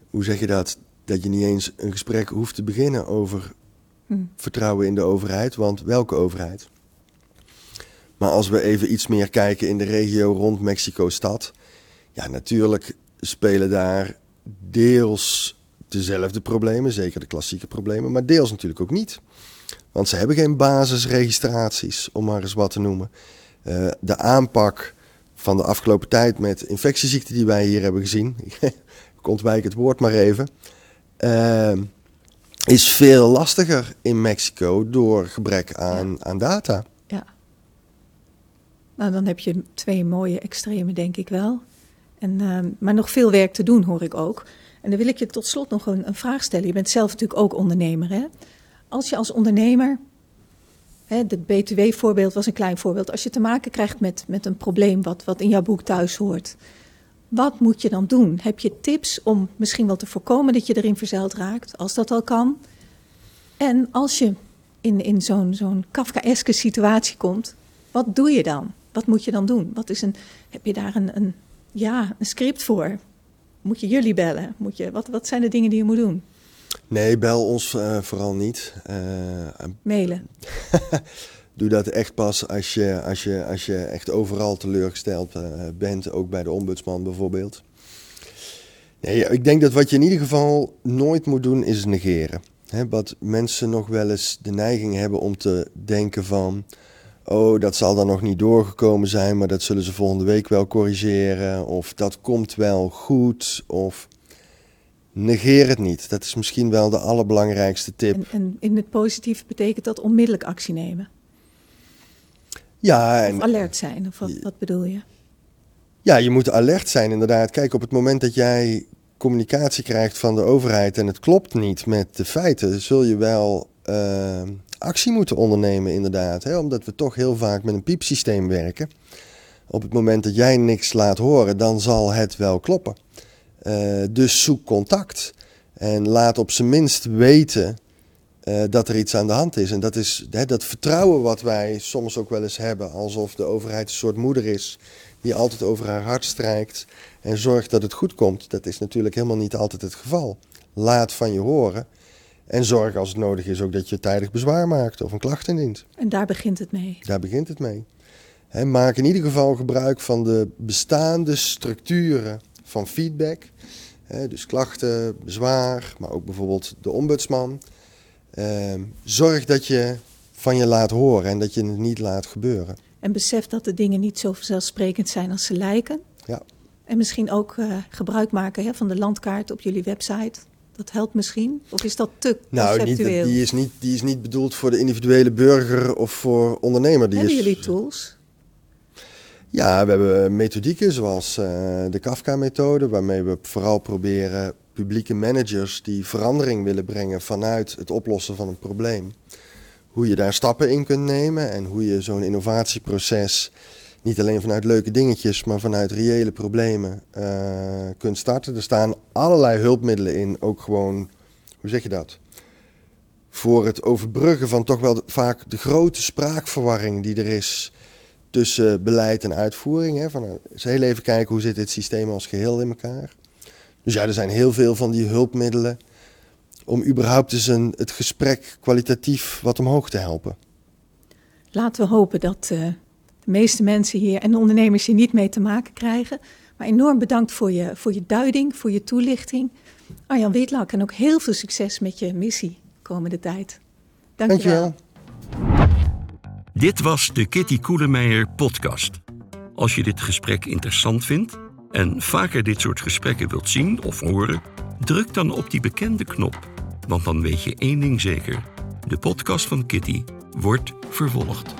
Hoe zeg je dat? Dat je niet eens een gesprek hoeft te beginnen over hm. vertrouwen in de overheid. Want welke overheid? Maar als we even iets meer kijken in de regio rond Mexico-stad. Ja, natuurlijk spelen daar deels dezelfde problemen, zeker de klassieke problemen, maar deels natuurlijk ook niet. Want ze hebben geen basisregistraties, om maar eens wat te noemen. Uh, de aanpak van de afgelopen tijd met infectieziekten die wij hier hebben gezien, ik ontwijk het woord maar even, uh, is veel lastiger in Mexico door gebrek aan, aan data. Ja. Nou, dan heb je twee mooie extremen, denk ik wel. En, uh, maar nog veel werk te doen, hoor ik ook. En dan wil ik je tot slot nog een, een vraag stellen. Je bent zelf natuurlijk ook ondernemer, hè? Als je als ondernemer, het BTW-voorbeeld was een klein voorbeeld, als je te maken krijgt met, met een probleem wat, wat in jouw boek thuis hoort, wat moet je dan doen? Heb je tips om misschien wel te voorkomen dat je erin verzeild raakt, als dat al kan? En als je in, in zo'n zo'n Kafkaeske situatie komt, wat doe je dan? Wat moet je dan doen? Wat is een, heb je daar een, een, ja, een script voor? Moet je jullie bellen? Moet je, wat, wat zijn de dingen die je moet doen? Nee, bel ons uh, vooral niet. Uh, Mailen. Doe dat echt pas als je, als je, als je echt overal teleurgesteld uh, bent, ook bij de ombudsman bijvoorbeeld. Nee, ik denk dat wat je in ieder geval nooit moet doen is negeren. He, wat mensen nog wel eens de neiging hebben om te denken van... oh, dat zal dan nog niet doorgekomen zijn, maar dat zullen ze volgende week wel corrigeren. Of dat komt wel goed, of... Negeer het niet. Dat is misschien wel de allerbelangrijkste tip. En, en in het positieve betekent dat onmiddellijk actie nemen? Ja. En, of alert zijn, of wat, wat bedoel je? Ja, je moet alert zijn inderdaad. Kijk, op het moment dat jij communicatie krijgt van de overheid en het klopt niet met de feiten, zul je wel uh, actie moeten ondernemen inderdaad. Hè? Omdat we toch heel vaak met een piepsysteem werken. Op het moment dat jij niks laat horen, dan zal het wel kloppen. Uh, dus zoek contact. En laat op zijn minst weten uh, dat er iets aan de hand is. En dat is hè, dat vertrouwen wat wij soms ook wel eens hebben. Alsof de overheid een soort moeder is die altijd over haar hart strijkt en zorgt dat het goed komt. Dat is natuurlijk helemaal niet altijd het geval. Laat van je horen. En zorg als het nodig is ook dat je tijdig bezwaar maakt of een klacht indient. En daar begint het mee. Daar begint het mee. He, maak in ieder geval gebruik van de bestaande structuren van feedback. dus klachten, bezwaar, maar ook bijvoorbeeld de ombudsman. Ehm, zorg dat je van je laat horen en dat je het niet laat gebeuren. En besef dat de dingen niet zo vanzelfsprekend zijn als ze lijken. Ja. En misschien ook uh, gebruik maken van de landkaart op jullie website. Dat helpt misschien? Of is dat te nou? Nou, die, is niet, die is niet bedoeld voor de individuele burger of voor ondernemer. Die Hebben is, jullie tools? Ja, we hebben methodieken zoals uh, de Kafka-methode, waarmee we vooral proberen publieke managers die verandering willen brengen vanuit het oplossen van een probleem. Hoe je daar stappen in kunt nemen en hoe je zo'n innovatieproces niet alleen vanuit leuke dingetjes, maar vanuit reële problemen uh, kunt starten. Er staan allerlei hulpmiddelen in, ook gewoon, hoe zeg je dat? Voor het overbruggen van toch wel vaak de grote spraakverwarring die er is tussen beleid en uitvoering. Hè, van, eens heel even kijken hoe zit dit systeem als geheel in elkaar. Dus ja, er zijn heel veel van die hulpmiddelen om überhaupt eens een, het gesprek kwalitatief wat omhoog te helpen. Laten we hopen dat uh, de meeste mensen hier en de ondernemers hier niet mee te maken krijgen. Maar enorm bedankt voor je, voor je duiding, voor je toelichting. Arjan Witlak en ook heel veel succes met je missie komende tijd. Dank je wel. Dit was de Kitty Koelemeijer podcast. Als je dit gesprek interessant vindt en vaker dit soort gesprekken wilt zien of horen, druk dan op die bekende knop. Want dan weet je één ding zeker: de podcast van Kitty wordt vervolgd.